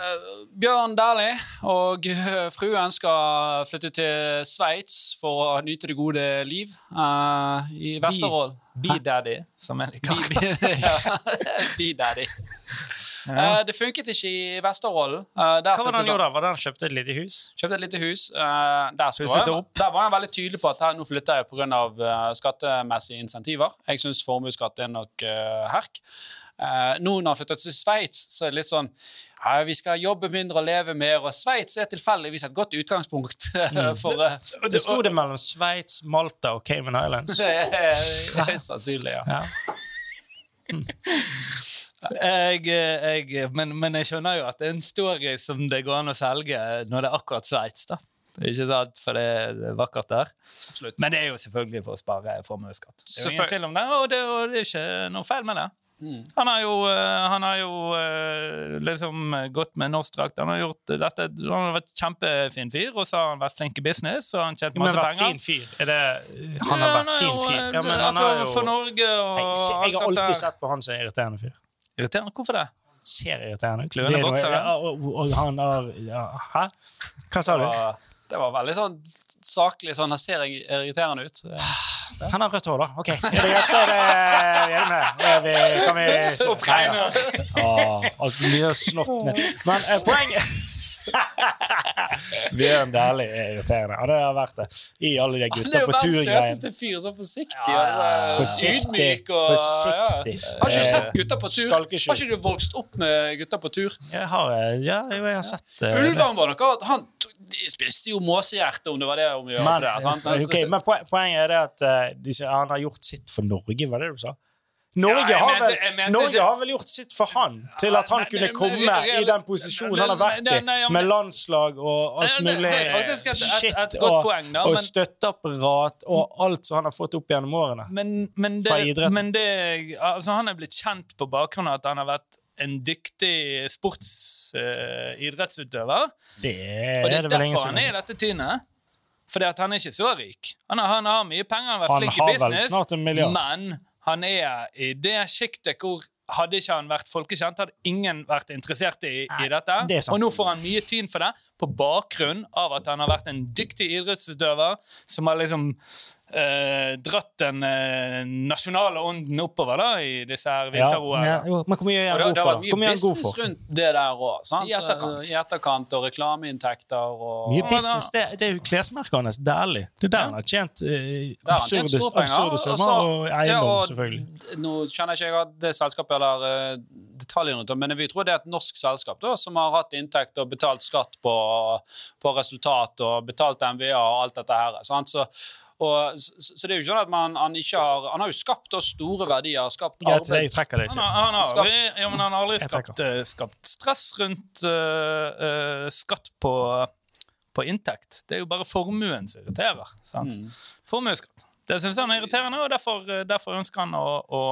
Bjørn Dæhlie og eh, fruen skal flytte til Sveits for å nyte det gode liv uh, i Vesterålen. Be-daddy, som jeg liker. Be-daddy. [laughs] Eh, det funket ikke i Vesterålen. Eh, Hva var det han gjorde da? Var det han kjøpte et lite hus? Kjøpte et lite hus. eh, der, skulle jeg, der var han veldig tydelig på at her, nå flytter jeg pga. Uh, skattemessige insentiver. Jeg syns formuesskatt er nok uh, herk. Eh, nå når han flytter til Sveits, så er det litt sånn ja, Vi skal jobbe mindre og leve mer, og Sveits er tilfeldigvis et godt utgangspunkt [laughs] for eh, Og det sto det mellom Sveits, Malta og Cayman Islands. [laughs] Det er sannsynlig, ja. Ja. [laughs] Jeg, jeg, men, men jeg skjønner jo at det er en story som det går an å selge når det er akkurat Sveits. da. Ikke sant, For det er vakkert der. Absolutt. Men det er jo selvfølgelig for å spare formuesskatt. Det er jo ingen tvil om det, og det, og det er ikke noe feil med det. Han har jo, eh, han har jo eh, liksom gått med norsk drakt. Han har gjort dette, han har vært kjempefin fyr, og så har han vært flink i business. og han tjent Men masse vært penger. fin fyr? Er det Han har Ja, vært fin jo, fyr? Ja, men han altså, har jo For Norge og Nei, Jeg har alltid sett på han som en irriterende fyr. Irriterende. Hvorfor det? Ser irriterende ut. Kløende er ja, Og, og han har ja, Hæ? Hva sa du? Det var veldig sånn saklig. sånn, Han ser irriterende ut. [sighs] Han har rødt hår, da. Ok, Er det greit? Er det med? Er vi, kan vi alt mye snott ned. Men eh, poenget [laughs] Bjørn Dæhlie er irriterende. Det har vært det i alle de Han er jo på verdens søteste fyr. Så forsiktig Ja, ja, ja. eh, ydmyk. Og, Forsiktig. Ja. Har ikke du sett gutta på tur? Har ikke du vokst opp med gutta på tur? Jeg har, eh, ja, jo, jeg har sett uh. Ulven var noe Han de spiste jo måsehjerte, om det var det om å gjøre Men, det. Sant? [laughs] Altså, men poen- poenget er det at uh, han har gjort sitt for Norge, var det du sa? Norge, ja, har, vel, mente Norge ikke- har vel gjort sitt for han, til at han Nei, kunne nei, komme i den posisjonen han har vært i, nei, med landslag og alt mulig det er et- et- shit et og, poeng, da, og men- støtteapparat og alt som han har fått opp gjennom årene. Men, men, Fra det, idretten. men det altså Han er blitt kjent på bakgrunn av at han har vært en dyktig sportsidrettsutøver. Det og det er er det vel ingen derfor som han er i dette teamet. Fordi at han er ikke så rik. Han har, han har mye penger, han har vært Han flink i business. Men han er i det sjiktet hvor hadde ikke han vært folkekjent, hadde ingen vært interessert i, i dette. det. Og nå får han mye tid for det, på bakgrunn av at han har vært en dyktig idrettsutøver som har liksom eh, dratt den eh, nasjonale ånden oppover da, i disse her Ja, vinter-OL. ja, jo, men hvor mye er han det, for? det har vært mye god business rundt det der òg. I etterkant. I etterkant og reklameinntekter og Mye business, det, det er jo klesmerkene hans. Dæhlig. Det er der han har tjent eh, absurde, summer, og eiendom, ja, selvfølgelig. Nå kjenner ikke jeg det selskapet eller eh, detaljene rundt det, men vi tror det er et norsk selskap da, som har hatt inntekt og betalt skatt på, på resultat og betalt MVA og alt dette her. Sant? Så, og, så, så det er jo ikke sånn at man, han ikke har Han har jo skapt da store verdier, skapt Greit, jeg arbeid. trekker det Han ikke. har, han, har Skapt- ja, men han har aldri skapt, eh, skapt stress rundt uh, uh, skatt på, på inntekt. Det er jo bare formuen som irriterer. Sant? Mm. Formuesskatt. Det syns han er irriterende, og derfor, derfor ønsker han å, å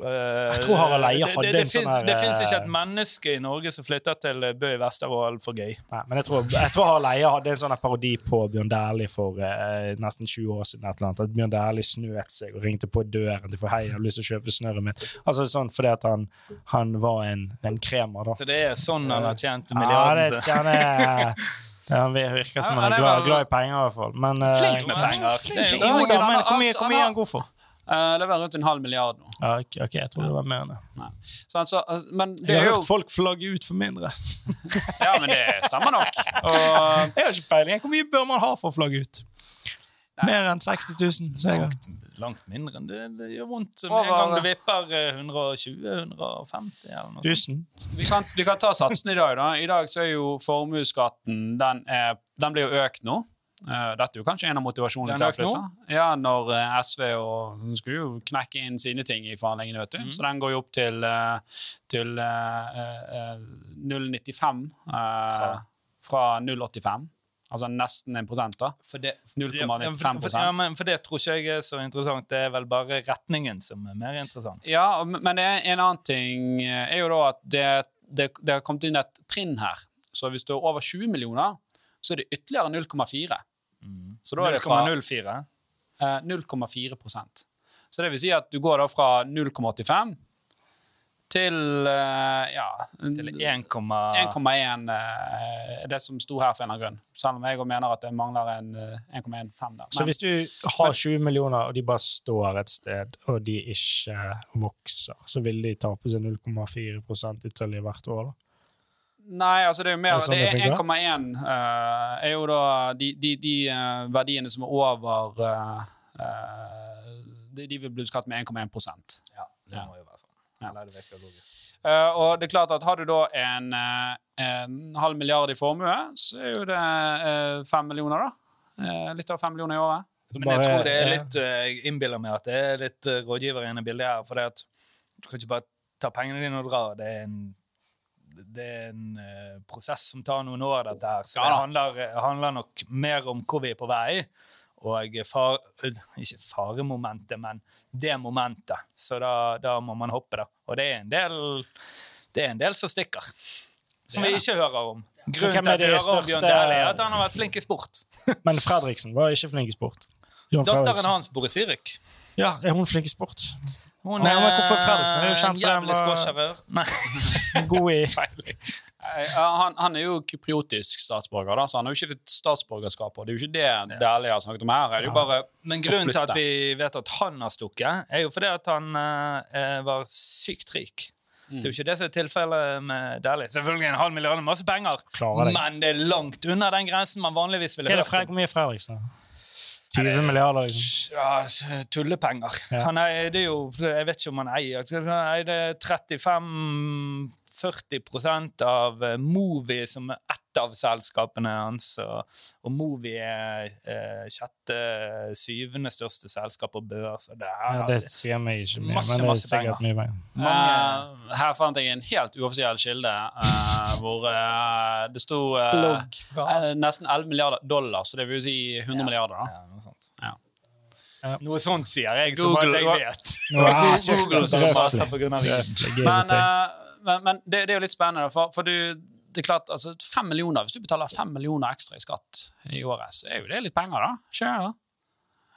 Jeg tror Harald det- hadde det, det, en sånn her, det fins ikke eh, et menneske i Norge som flytter til Bø i Vesterålen for gøy. Nei, men jeg tror, jeg tror Harald Eie hadde en sånn parodi på Bjørn Dæhlie for eh, nesten 20 år siden. Et eller annet, at Bjørn Dæhlie snøt seg og ringte på døren til for hei, jeg har lyst til å kjøpe snøret mitt. Altså sånn fordi at han, han var en, en kremer, da. Så det er sånn han har tjent Ja, milliarden. det sin. [laughs] Ja, Han virker som han det er glad, glad i penger, i hvert fall. Men, eh, Flink med penger. Flink. Det er jo- da, men hvor mye, hvor mye er han god for? Eh, det var rundt en halv milliard nå. Ja, ok, ok, jeg tror det var mer enn det. Så, altså, men det Jeg har jo hørt folk flagge ut for mindre. [laughs] Ja, men det stemmer nok. Og Jeg har ikke peiling. Hvor mye bør man ha for å flagge ut? Mer enn 60 000? Så jeg. Langt mindre enn det, det gjør vondt med Over- en gang du vipper eh, 120-150 eller noe sånt. vi kan, vi kan ta satsen i dag. da. I dag så er jo formuesskatten den, den blir jo økt nå. Eh, Dette er jo kanskje en av motivasjonene til å flytte. Ja, når eh, SV og skulle jo knekke inn sine ting i forhandlingene, vet du. Mm. Så den går jo opp til, eh, til eh, eh, 0,95 eh, Fra? fra 0,85. Altså nesten en prosent, da. 0,95 ja, for, for, men for det tror ikke jeg er så interessant. Det er vel bare retningen som er mer interessant. Ja, men en annen ting er jo da at det, det, det har kommet inn et trinn her. Så hvis du er over 20 millioner, så er det ytterligere 0,4. Så da er det fra 0,04. eh, 0,4 prosent. Så det vil si at du går da fra 0,85 til eh, ja Til 1,1 1,1 eh, det som sto her for en eller annen grunn. Selv om jeg mener at det mangler en eh, 1,15 der. Så hvis du har 20 millioner, og de bare står et sted, og de ikke vokser, så vil de tape seg 0,4 ytterligere hvert år? da? Nei, altså det er jo mer Er det sånn Det er 1,1 uh, er jo da de, de, de uh, verdiene som er over uh, eh, de, de vil bli skatt med 1,1 prosent. Ja, det Ja. må jo være sånn. Ja. Eller det virker logisk. Eh, og det er klart at har du da en, eh, en halv milliard i formue, så er jo det eh, fem millioner, da. Eh, litt over fem millioner i året. Men jeg tror det er litt eh, Jeg innbiller meg at det er litt uh, rådgiver inne i bildet her. For det at du kan ikke bare ta pengene dine og dra. Det er en, det er en uh, prosess som tar noen år, dette her. Så Ja det handler, handler nok mer om hvor vi er på vei. Og far, eh, ikke faremomentet, men det momentet. Så da, da må man hoppe, da. Og det er en del, det er en del som stikker. Som vi ikke hører om. Grunnen til at vi hører om Bjørn Dæhlie, er at han har vært flink i sport. [laughs] Men Fredriksen var ikke flink i sport. Datteren hans bor i Zürich. Ja, er hun flink i sport? Hun Nei, men hvorfor Fredriksen? Hun er jo en kjent for jævlig var- [laughs] God i. Eh, Han, han er jo kypriotisk statsborger, da, så han har jo ikke et statsborgerskap. Og det er jo ikke det Dæhlie har snakket om her. Er jo bare Men grunnen til at vi vet at han har stukket, er jo fordi at han eh, var sykt rik. Det er jo ikke det som er tilfellet med Dæhlie. Selvfølgelig en halv milliard er masse penger, men det er langt unna den grensen man vanligvis ville er det hørt om. hvor mye er Fredriksen? 20 milliarder? Liksom. Ja, tullepenger. Ja. Han eier det jo Jeg vet ikke om han eier han eier 35 40 av eh, Movi, som er ett av selskapene hans. Og, Movi er eh, sjette-syvende største selskap på børs. Det, ja, det sier meg ikke mye, masse, men det er sikkert mye mer. Uh, eh, her fant jeg en helt uoffisiell kilde uh, [laughs] hvor uh, det sto nesten 11 milliarder dollar, så det vil jo si 100 ja. milliarder. da. Ja, noe sånt. Ja. Ja. Noe sånt sier jeg, Google, som at jeg vet. [laughs] Google, Google, Google, Google, Google, Google, Google, Google, men, men, det, det er jo litt spennende, for, for du, det er klart, altså, fem millioner, hvis du betaler fem millioner ekstra i skatt i året, så er jo det litt penger, da. Ikke det?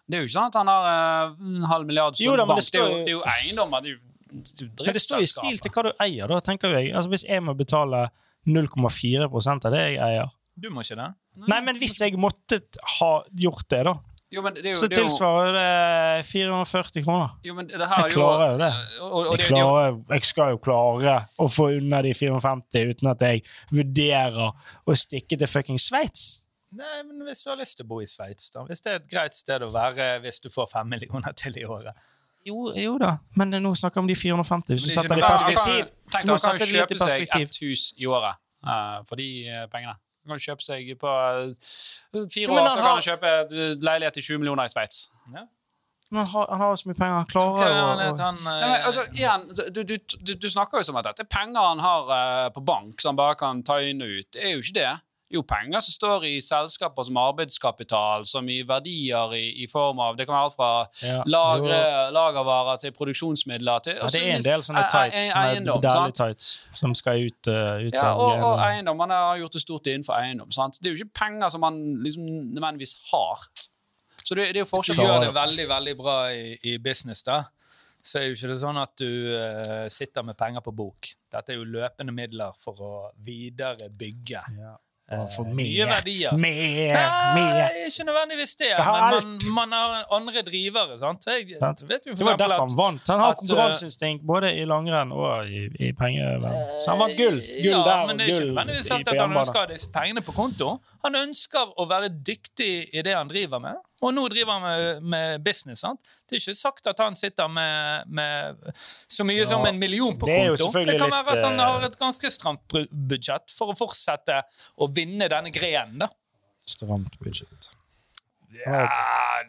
Det er jo ikke sånn at han har uh, en halv milliard Jo da, bank. det bank. Det er jo, det er jo eiendommer. Det er jo, det er jo Men det står i stil til hva du eier, da, tenker jeg. Altså, hvis jeg må betale 0,4% av det jeg eier Du må ikke det? Nei, men hvis jeg måtte ha gjort det, da, Jo, men det er jo, så det er jo, tilsvarer det 440 kroner. jo, men det her er Jeg klarer jo det. Og, og, Jeg, er klarer, jeg skal jo klare å få unna de 450 uten at jeg vurderer å stikke til fucking Sveits. Nei, men Hvis du har lyst til å bo i Sveits, da. Hvis det er et greit sted å være hvis du får fem millioner til i året. Jo, jo da, men nå snakker vi om de 450. Hvis du er setter det i perspektiv. tenk han kan jo kjøpe seg perspektiv. ett hus i året uh, for de eh, pengene. Han kan kjøpe seg på eh, fire Jo, år, så har- kan han kjøpe eh, leilighet til 20 millioner i Sveits. Ja. Men han har, jo så mye penger. Han er klarer jo han å- heter, han Ja, igjen, du, du, du, du snakker jo som at dette er penger han har eh, på bank, som han bare kan ta inn og ut. Det er jo ikke det. Det er jo penger som står i selskaper som arbeidskapital, som i verdier i, i form av Det kan være alt fra Ja, lagre, lagervarer til produksjonsmidler til Ja, det er en del sånne tights, eiendom, sant? tights, som skal ut, uh, ut Ja, av og, og eiendom. Man har gjort det stort innenfor eiendom. Sant? Det er jo ikke penger som man liksom nødvendigvis har. Så det, det er jo Hvis du forskjell. gjør det veldig veldig bra i, i business, da, så er jo ikke det sånn at du uh, sitter med penger på bok. Dette er jo løpende midler for å videre bygge Ja. Eh, for mer, mer, verdier. mer, Nei, mer. ikke nødvendigvis det, men man, man har andre drivere. sant? Jeg Sant. vet jo Det var derfor han vant. Han har at, konkurranseinstinkt både i langrenn og i, i pengeverden. Så han vant gull. Gull ja, der men det er ikke nødvendigvis i- at han ønsker disse pengene på konto. Han ønsker å være dyktig i det han driver med, og nå driver han med, med business. sant? Det er ikke sagt at han sitter med, med så mye Ja, som en million på konto. Det kan være at han eh, har et ganske stramt budsjett for å fortsette å vinne denne grenen. da. Stramt budsjett. Ja,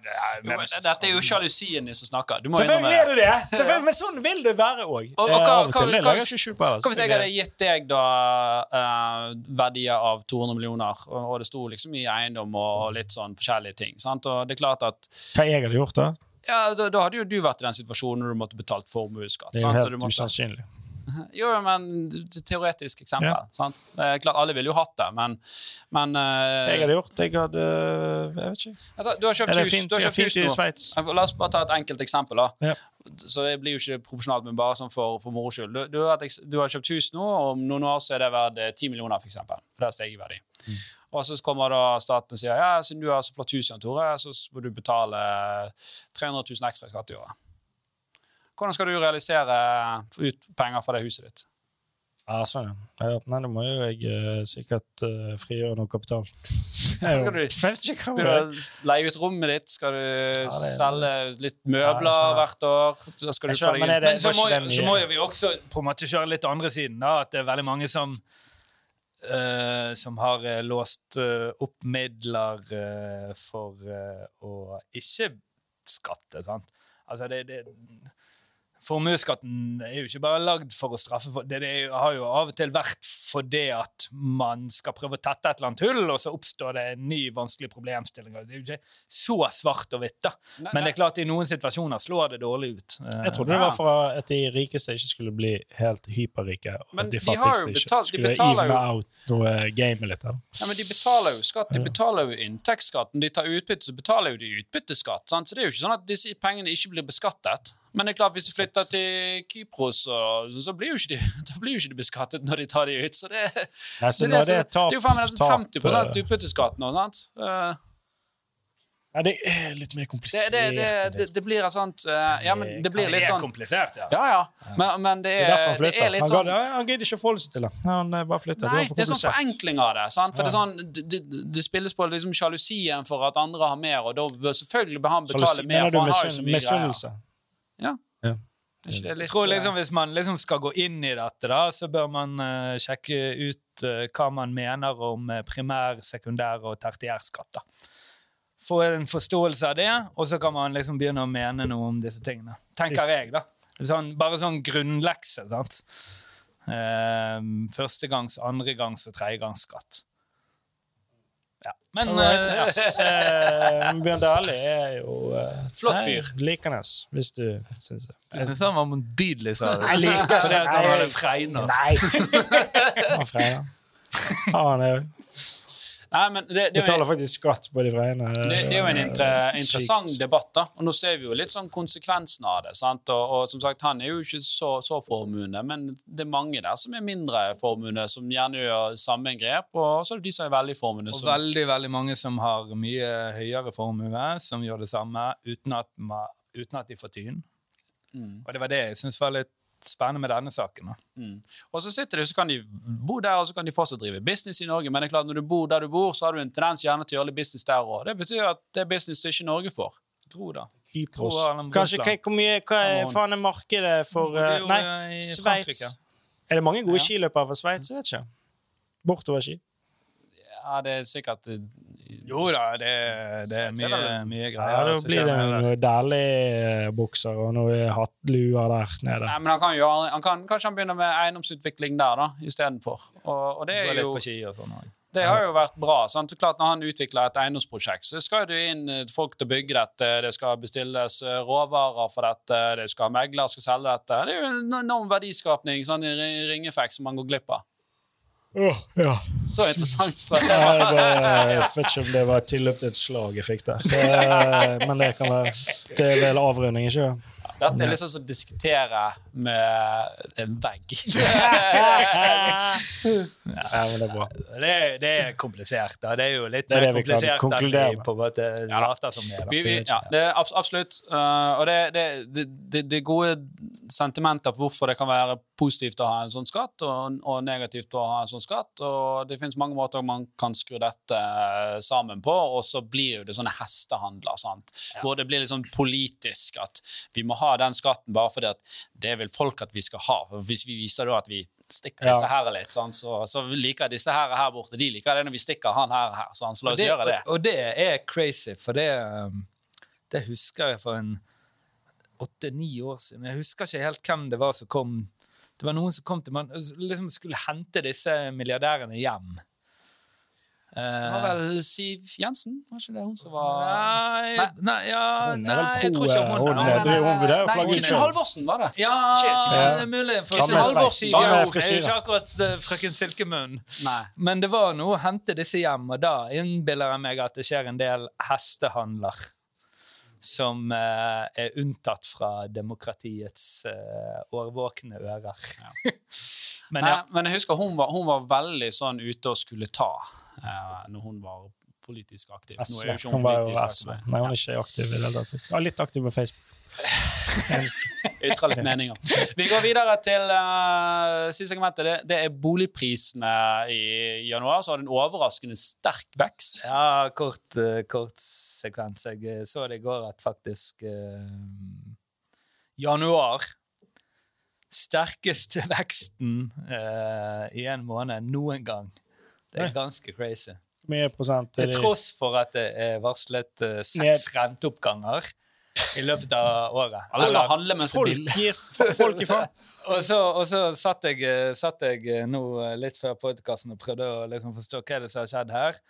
det er, Jo, Dette er jo sjalusien din som snakker. Selvfølgelig er det det! Selvfølgelig, men sånn vil det være òg. Og- og hva- og hva- hva- på. altså. Hva hvis jeg hadde gitt deg da uh, verdier av 200 millioner, og, og det sto liksom i eiendom og litt sånn forskjellige ting? Sant? Og det er klart at Hva jeg hadde gjort, da? ja, da, da hadde jo du vært i den situasjonen når du måtte betalt formuesskatt. Det er jo helt usannsynlig. [laughs] Jo, men teoretisk eksempel. Ja. Sant? Det er klart, Alle ville jo hatt det, men, men uh, Jeg hadde gjort Jeg hadde Jeg vet ikke. altså, Du har kjøpt hus, fint, du har kjøpt hus i. Sveits? La oss bare ta et enkelt eksempel. da. Ja. Så det blir jo ikke proporsjonalt, men bare sånn for, for moro skyld. Du, du, har du har kjøpt hus nå, og om noen år så er det verdt eh, 10 millioner, for eksempel. Det har steget i verdi. Mm. Og så kommer da staten og sier ja, siden du har så flott hus, Jan Tore, så må du betale 300 000 ekstra i skatt i året. Hvordan skal du realisere ut penger fra det huset ditt? Ja, sånn, ja. ja. Nei, da må jo jeg eh, sikkert uh, frigjøre noe kapital. [laughs] Skal du- Skal du leie ut rommet ditt? Skal du er selge litt møbler ja, hvert år? Så skal du skjønner, men det- Men så må, det så må jo vi også på en måte kjøre litt andre siden. da, At det er veldig mange som uh, som har uh, låst eh, opp midler eh, for eh, å ikke skatte. sant? Altså, det, det Formuesskatten er jo ikke bare lagd for å straffe folk. Det, det har jo av og til vært fordi at man skal prøve å tette et eller annet hull, og så oppstår det en ny vanskelig problemstilling. Det er jo ikke så svart og hvitt, da. Nei, Men det er klart i noen situasjoner slår det dårlig ut. Jeg trodde det var for at de rikeste ikke skulle bli helt hyperrike, og Men de de fattigste ikke betalt- de skulle jo- out noe eh, game litt. Eller? Ja, men De betaler jo skatt. De betaler jo inntektsskatt. Når de tar utbytte, så betaler jo de utbytteskatt. Sant? Så det er jo ikke sånn at disse pengene ikke blir beskattet. Men det er klart, hvis du flytter til Kypros, så, så blir jo ikke de, [laughs] da blir jo ikke de beskattet når de tar de ut. Så det, Nei, så det, er det, det er som- det er jo faen meg nesten 50 tap- utbytteskatt nå, sant? Eh, Ja, det er litt mer komplisert. det, det, det, det blir et sånt uh, Ja, men det blir Det litt er sånn komplisert, ja. Ja, ja. Men, men det Det er er, han det er litt Han, sånn han gidder ikke å forholde seg til det. Han eh, bare flytter. Nei, det det er sånn forenkling av det. Sant? For det, er sånn, det, det, det spilles på liksom sjalusien for at andre har mer, og da bør selvfølgelig bør han betale Sjalusi- mer, for han har jo så mye greier. Ja. Ja. Er ikke det Jeg tror liksom Hvis man liksom skal gå inn i dette, da, så bør man uh, sjekke ut uh, hva man mener om eh, primær-, sekundær- og tertiærskatt. Få en forståelse av det, og så kan man liksom begynne å mene noe om disse tingene. Tenker jeg, da. Sånn, bare sånn grunnlekse. sant? Eh, førstegangs-, andregangs- og tredjegangsskatt. Ja. Men eh, [laughs] Eh, Bjørn Dæhlie er jo uh, Flott fyr. Likende, hvis du syns det. Du syns han var motbydelig, sa du. [laughs] Jeg liker Fordi at han Nei. hadde fregner. Nei! Han Freia. [laughs] Han er Nei, men det, det, er betaler faktisk skatt på de Freiene. det, det er jo en inter, interessant debatt, da. Og nå ser vi jo litt sånn konsekvensen av det. sant? Og, og som sagt, han er jo ikke så, så formuende, men det er mange der som er mindre formuende, som gjerne gjør samme grep, og så er det de som er veldig formuende. Og Som, veldig veldig mange som har mye høyere formue, som gjør det samme uten at, uten at de får tyn. Mm. Og det var det jeg syns var litt spennende med denne saken. Mm. Og så sitter de, så kan de bo der, og så kan de fortsatt drive business i Norge. Men det er klart, når du bor der du bor, så har du en tendens gjerne til å gjøre litt business der òg. Det betyr at det er business du ikke Norge får. Gro, da. Kypros. Kanskje, hva, hvor mye, hva er faen er markedet for Det jo, Nei, eh, Sveits. Er det mange gode Ja. skiløpere fra Sveits? Jeg vet ikke. Bortoverski. Ja, det er sikkert eh, Jo da, det, det er er mye, greier. Ja, da blir det noen Dæhlie-bukser og noen hattluer der nede. Nei, men han kan jo, han kan, Kanskje han begynner med eiendomsutvikling der da, istedenfor. Og, og det, er jo, på ski og sånn. det har jo vært bra. sant? Klart Når han utvikler et eiendomsprosjekt, så skal det inn eh, folk til å bygge dette. Det skal bestilles eh, råvarer for dette, det skal ha megler skal selge dette. Det er jo en enorm verdiskapning sånn i ringeffekt som man går glipp av. Åh, ja. Så interessant. [laughs] Ja, Jeg jeg vet ikke om det var et tilløp til et slag jeg fikk der. Det, men det kan være Det er vel avrunding, ikke sant? Dette er liksom som å diskutere med en vegg. [laughs] Ja, men det er bra. Det, er- det er komplisert. da. Det er jo litt Det er mer det vi kan komplisert konkludere enn vi med. på en måte later som det er. da. Vi, vi, ja, det er abs absolutt. Uh, og det, det, det, det, det er gode sentimenter for hvorfor det kan være positivt å ha en sånn skatt, og, og negativt å ha en sånn skatt. Og det finnes mange måter man kan skru dette eh, sammen på, og så blir det sånne hestehandler. sant? Hvor det blir litt sånn politisk at vi må ha den skatten bare fordi at det vil folk at vi skal ha. Hvis vi viser da at vi stikker disse her litt, sant? Så, så liker disse her her borte. De liker det når vi stikker han her her. sant? Så la oss det, gjøre det. Og, og det er crazy, for det, um, det husker jeg for en åtte-ni år siden. Jeg husker ikke helt hvem det var som kom. Det var noen som kom til man liksom skulle hente disse milliardærene hjem. Det Eh, var vel Siv Jensen? Var ikke det hun som var Nei, Nei. ja, Hun er nei, vel jeg pro, tror ikke eh, hun hun hun Kristin. Halvorsen var det. Ja, det er mulig. For Kristin Halvorsen er jo- ikke akkurat uh, frøken Silkemunn. Men det var noe å hente disse hjem, og da innbiller jeg meg at det skjer en del hestehandler som eh, er unntatt fra demokratiets eh, årvåkne ører. [laughs] Men Nei, men jeg husker hun var, hun var veldig sånn ute og skulle ta eh, når hun var politisk aktiv. Nå er SV. ikke Hun var jo SV. aktiv. Nei, hun er ikke aktiv i det hele tatt. Ja, litt aktiv på Facebook. [laughs] Ytre litt meninger. Vi går videre til uh, siste segmentet. Det, det er boligprisene i januar. Så har det en overraskende sterk vekst. ja kort, uh, kort sekvens. Jeg eh, så det i går at faktisk eh, januar Sterkeste [laughs] veksten eh, i en måned noen gang. Det er ganske crazy. Mye prosent Til tross for at det er varslet eh, seks renteoppganger i løpet av året. Alle skal handle mens det er Folk i faen. [laughs] og så, og så satt, jeg, eh, satt jeg eh, nå litt før podkasten og prøvde å liksom forstå hva er det som har skjedd her.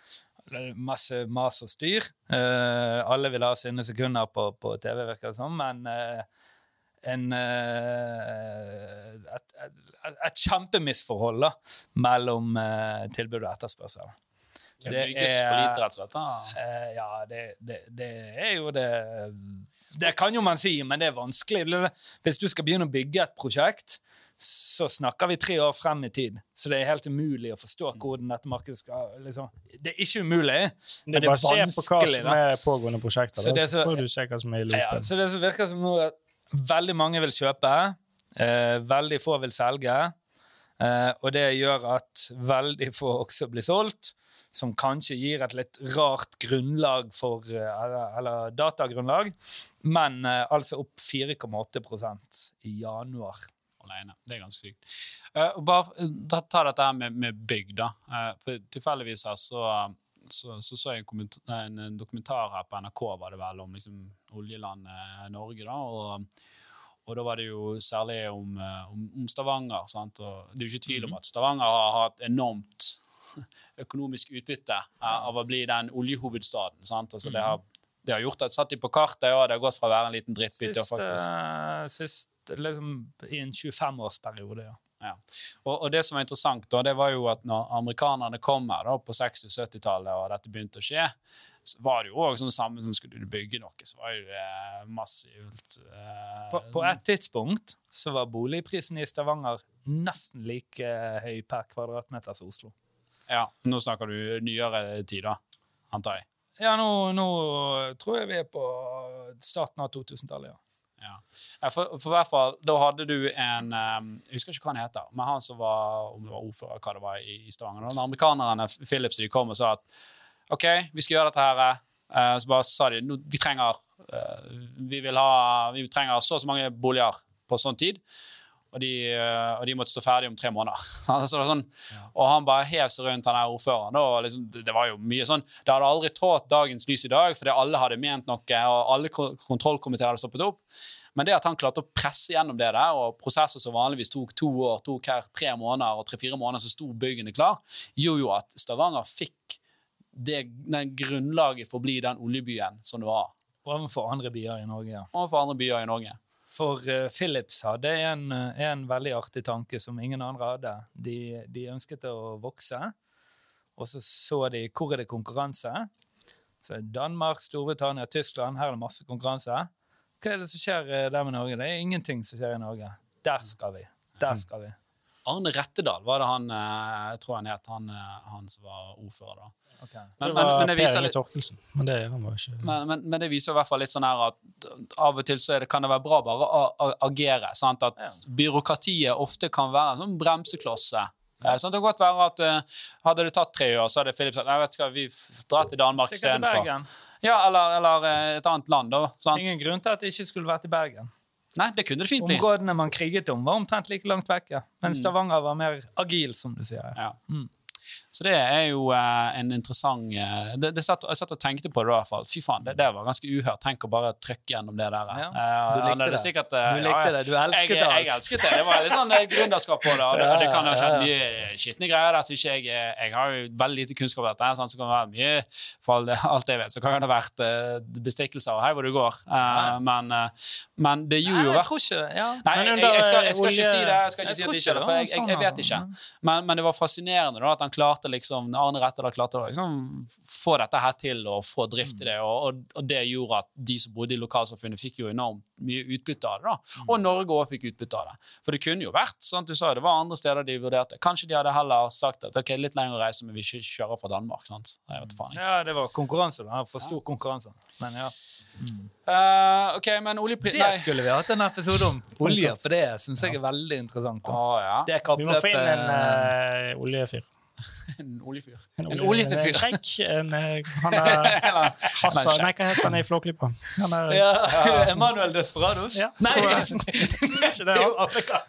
Masse mas og styr. Eh, alle vil ha sine sekunder på, på TV, virker det som, men eh, en, eh, et, et, et kjempemisforhold da, mellom eh, tilbud og etterspørsel. Det Det bygges for lite, rett og slett. da. Eh, ja, det, det, det er jo det Det kan jo man si, men det er vanskelig. Hvis du skal begynne å bygge et prosjekt, så snakker vi tre år frem i tid. Så det er helt umulig å forstå hvordan dette markedet skal liksom. Det er ikke umulig, Det men er det bare se på hva som er pågående prosjekter, Så det så så- får du se hva som er i Ja, så det virker som at veldig mange vil kjøpe, eh, veldig få vil selge, eh, og det gjør at veldig få også blir solgt, som kanskje gir et litt rart grunnlag for eh, Eller, eller datagrunnlag, men eh, altså opp 4,8% i januar. Alene. Det er ganske sykt. Uh, bare eh, da, ta dette her med, med bygg, da. Uh, for tilfeldigvis her så så, så, så jeg en, en, en dokumentar her på NRK var det vel om liksom, oljelandet Norge. da, og, og da var det jo særlig om, om, om Stavanger. sant, og Det er jo ikke tvil om at Stavanger har hatt enormt økonomisk utbytte av å bli den oljehovedstaden. sant, altså det har det har gjort at satt de på kartet, og det har gått fra å være en liten drittbytte, til faktisk sist liksom, i en 25-årsperiode, ja. Ja. Og, og det som var interessant, da, det var jo at når amerikanerne kom her da, på 60- 70-tallet, og dette begynte å skje, så var det jo òg sånn samme som skulle du bygge noe, så var jo det massivt eh, På, på et tidspunkt så var boligprisen i Stavanger nesten like høy per kvadratmeter som Oslo. Ja, Nå snakker du nyere tid, da, antar jeg. Ja, nå, nå tror jeg vi er på starten av 2000-tallet, ja. Ja. For, for hvert fall, Da hadde du en eh, Jeg husker ikke hva han heter, men han som var om det var ordfører hva det var i, i Stavanger. Når amerikanerne Philips de kom og sa at OK, vi skal gjøre dette her, eh, så bare sa de vi trenger eh, vi, vil ha, vi trenger så og så mange boliger på sånn tid. Og de, eh, og de måtte stå ferdig om tre måneder. [laughs] Altså, sånn, Og han bare hev seg rundt han ordføreren. Og liksom, det, det var jo mye sånn Det hadde aldri trådt dagens lys i dag, fordi alle hadde ment noe, og alle kontrollkomiteer hadde stoppet opp. Men det at han klarte å presse gjennom det der, og prosesser som vanligvis tok to år, tok her tre måneder og tre-fire måneder, så sto byggene klar, gjorde jo at Stavanger fikk det, den grunnlaget for å bli den oljebyen som det var Overfor andre byer i Norge, ja. overfor andre byer i Norge. For eh, Philips hadde en, eh, en veldig artig tanke som ingen andre hadde. De, de ønsket å vokse, og så så de hvor er det konkurranse. Så Danmark, Storbritannia, Tyskland, her er det masse konkurranse. Hva er det som skjer eh, der med Norge? Det er ingenting som skjer i Norge. Der skal vi. Der skal vi. Arne Rettedal var det han eh, jeg tror han het, han, eh, han som var ordfører da. Men, det var men, det Per viser litt, Torkelsen. Men det han var ikke men, men, men det viser i hvert fall litt sånn her at av og til så er det, kan det være bra bare å agere. Sant? At Ja. byråkratiet ofte kan være en sånn bremseklosse. Ja. Sånn, Det kan godt være at hadde det tatt tre år, så hadde Philip sagt nei, vet du hva, vi drar til Danmark istedenfor. Ja, eller, eller et annet land, da. Sant? Ingen grunn til at det ikke skulle vært i Bergen. Nei, det kunne det fint bli. Områdene man kriget om, var omtrent like langt vekk. Ja. Men Mm. Stavanger var mer agil, som du sier. Ja. Mm. Så det er jo eh, en interessant eh, det, det satt, Jeg satt og tenkte på det da, i hvert fall. Fy faen, det, det var ganske uhørt. Tenk å bare trykke gjennom det der. Ja, Eh, du likte det. Sikkert, Du likte det. Du elsket jeg, det, Jeg altså. elsket det. Det var litt sånn gründerskap på det. Og det, og det kan ha skjedd mye skitne greier der. Så ikke jeg, jeg har jo veldig lite kunnskap om dette. sånn, Så kan det være mye For alt jeg vet, så kan det ha vært bestikkelser hei hvor du går. Eh, men, men det gjorde jo jeg tror ikke det. Ja. Nei, Men jeg, jeg, skal, jeg skal ikke si det. Jeg skal ikke Jeg si at det ikke er det, for jeg, jeg, sånn, jeg vet ikke. altså. Men, men det var fascinerende da, at han klarte liksom, Arne Rettedal klarte å liksom, få dette her til og få drift i det. Og, og, og det gjorde at de som bodde i lokalsamfunnet, fikk jo enormt mye utbytte av det. da. Og Norge òg fikk utbytte av det. For det kunne jo vært sant, du sa jo, det var andre steder de vurderte. Kanskje de hadde heller sagt at ok, litt lengre reise, men vi kjører fra Danmark. sant? Jeg vet faen ikke. Ja, det var konkurranse. da. For stor konkurranse. Men ja. Uh, ok, men oljepris... Det skulle vi hatt en episode om. [laughs] Olje, for det syns jeg er veldig interessant. Å ja. Det Vi må finne en eh, oljefyr. [laughs] En oljefyr. En, En olje- oljete fyr. En eh, han er [laughs] Hassa Nei, hva heter han i Flåklypa? Han ja, [laughs] Emanuel Desperados? Ja, Nei, det er ikke det jo han?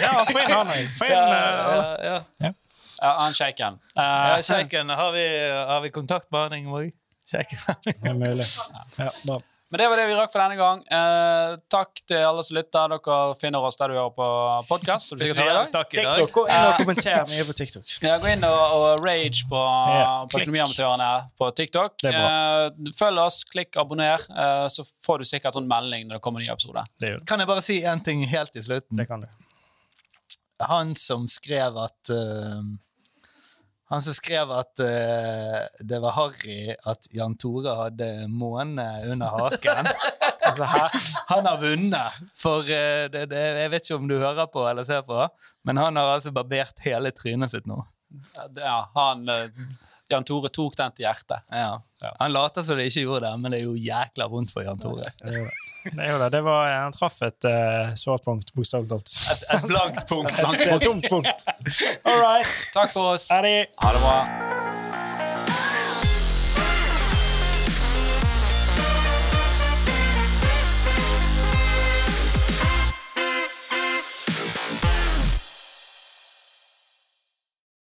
Ja, få inn han òg. Ja, eh, ja, ja. Ja, han sjeiken. Uh, ja Sjeiken, har, vi- har vi kontakt med han Ingeborg? Sjeiken. Det er mulig. Ja, bra. Men det var det vi rakk for denne gang. Eh, takk til alle som lytter. Dere finner oss der du hører på podkast. TikTok, Gå inn og kommenter mye på TikTok. Ja, gå inn og, og rage på, Ja, på. Økonomiamatørene på TikTok. Det er Eh, følg oss, klikk abonner, eh, så får du sikkert sånn melding når det kommer en ny episode. Kan jeg bare si en ting helt til slutten? Det kan du. Han som skrev at eh, Han som skrev at uh, det var harry at Jan Tore hadde måne under haken. [laughs] Altså, Han har vunnet, for uh, det, det, jeg vet ikke om du hører på eller ser på, men han har altså barbert hele trynet sitt nå. Ja, han eh, Jan Tore tok den til hjertet. Ja. Han later som det ikke gjorde det, men det er jo jækla vondt for Jan Tore. Det er jo det. det var, han traff et uh, svart punkt, bokstavelig talt. Et blankt punkt. [laughs] Et tomt punkt. All right. Takk for oss. Ha det bra.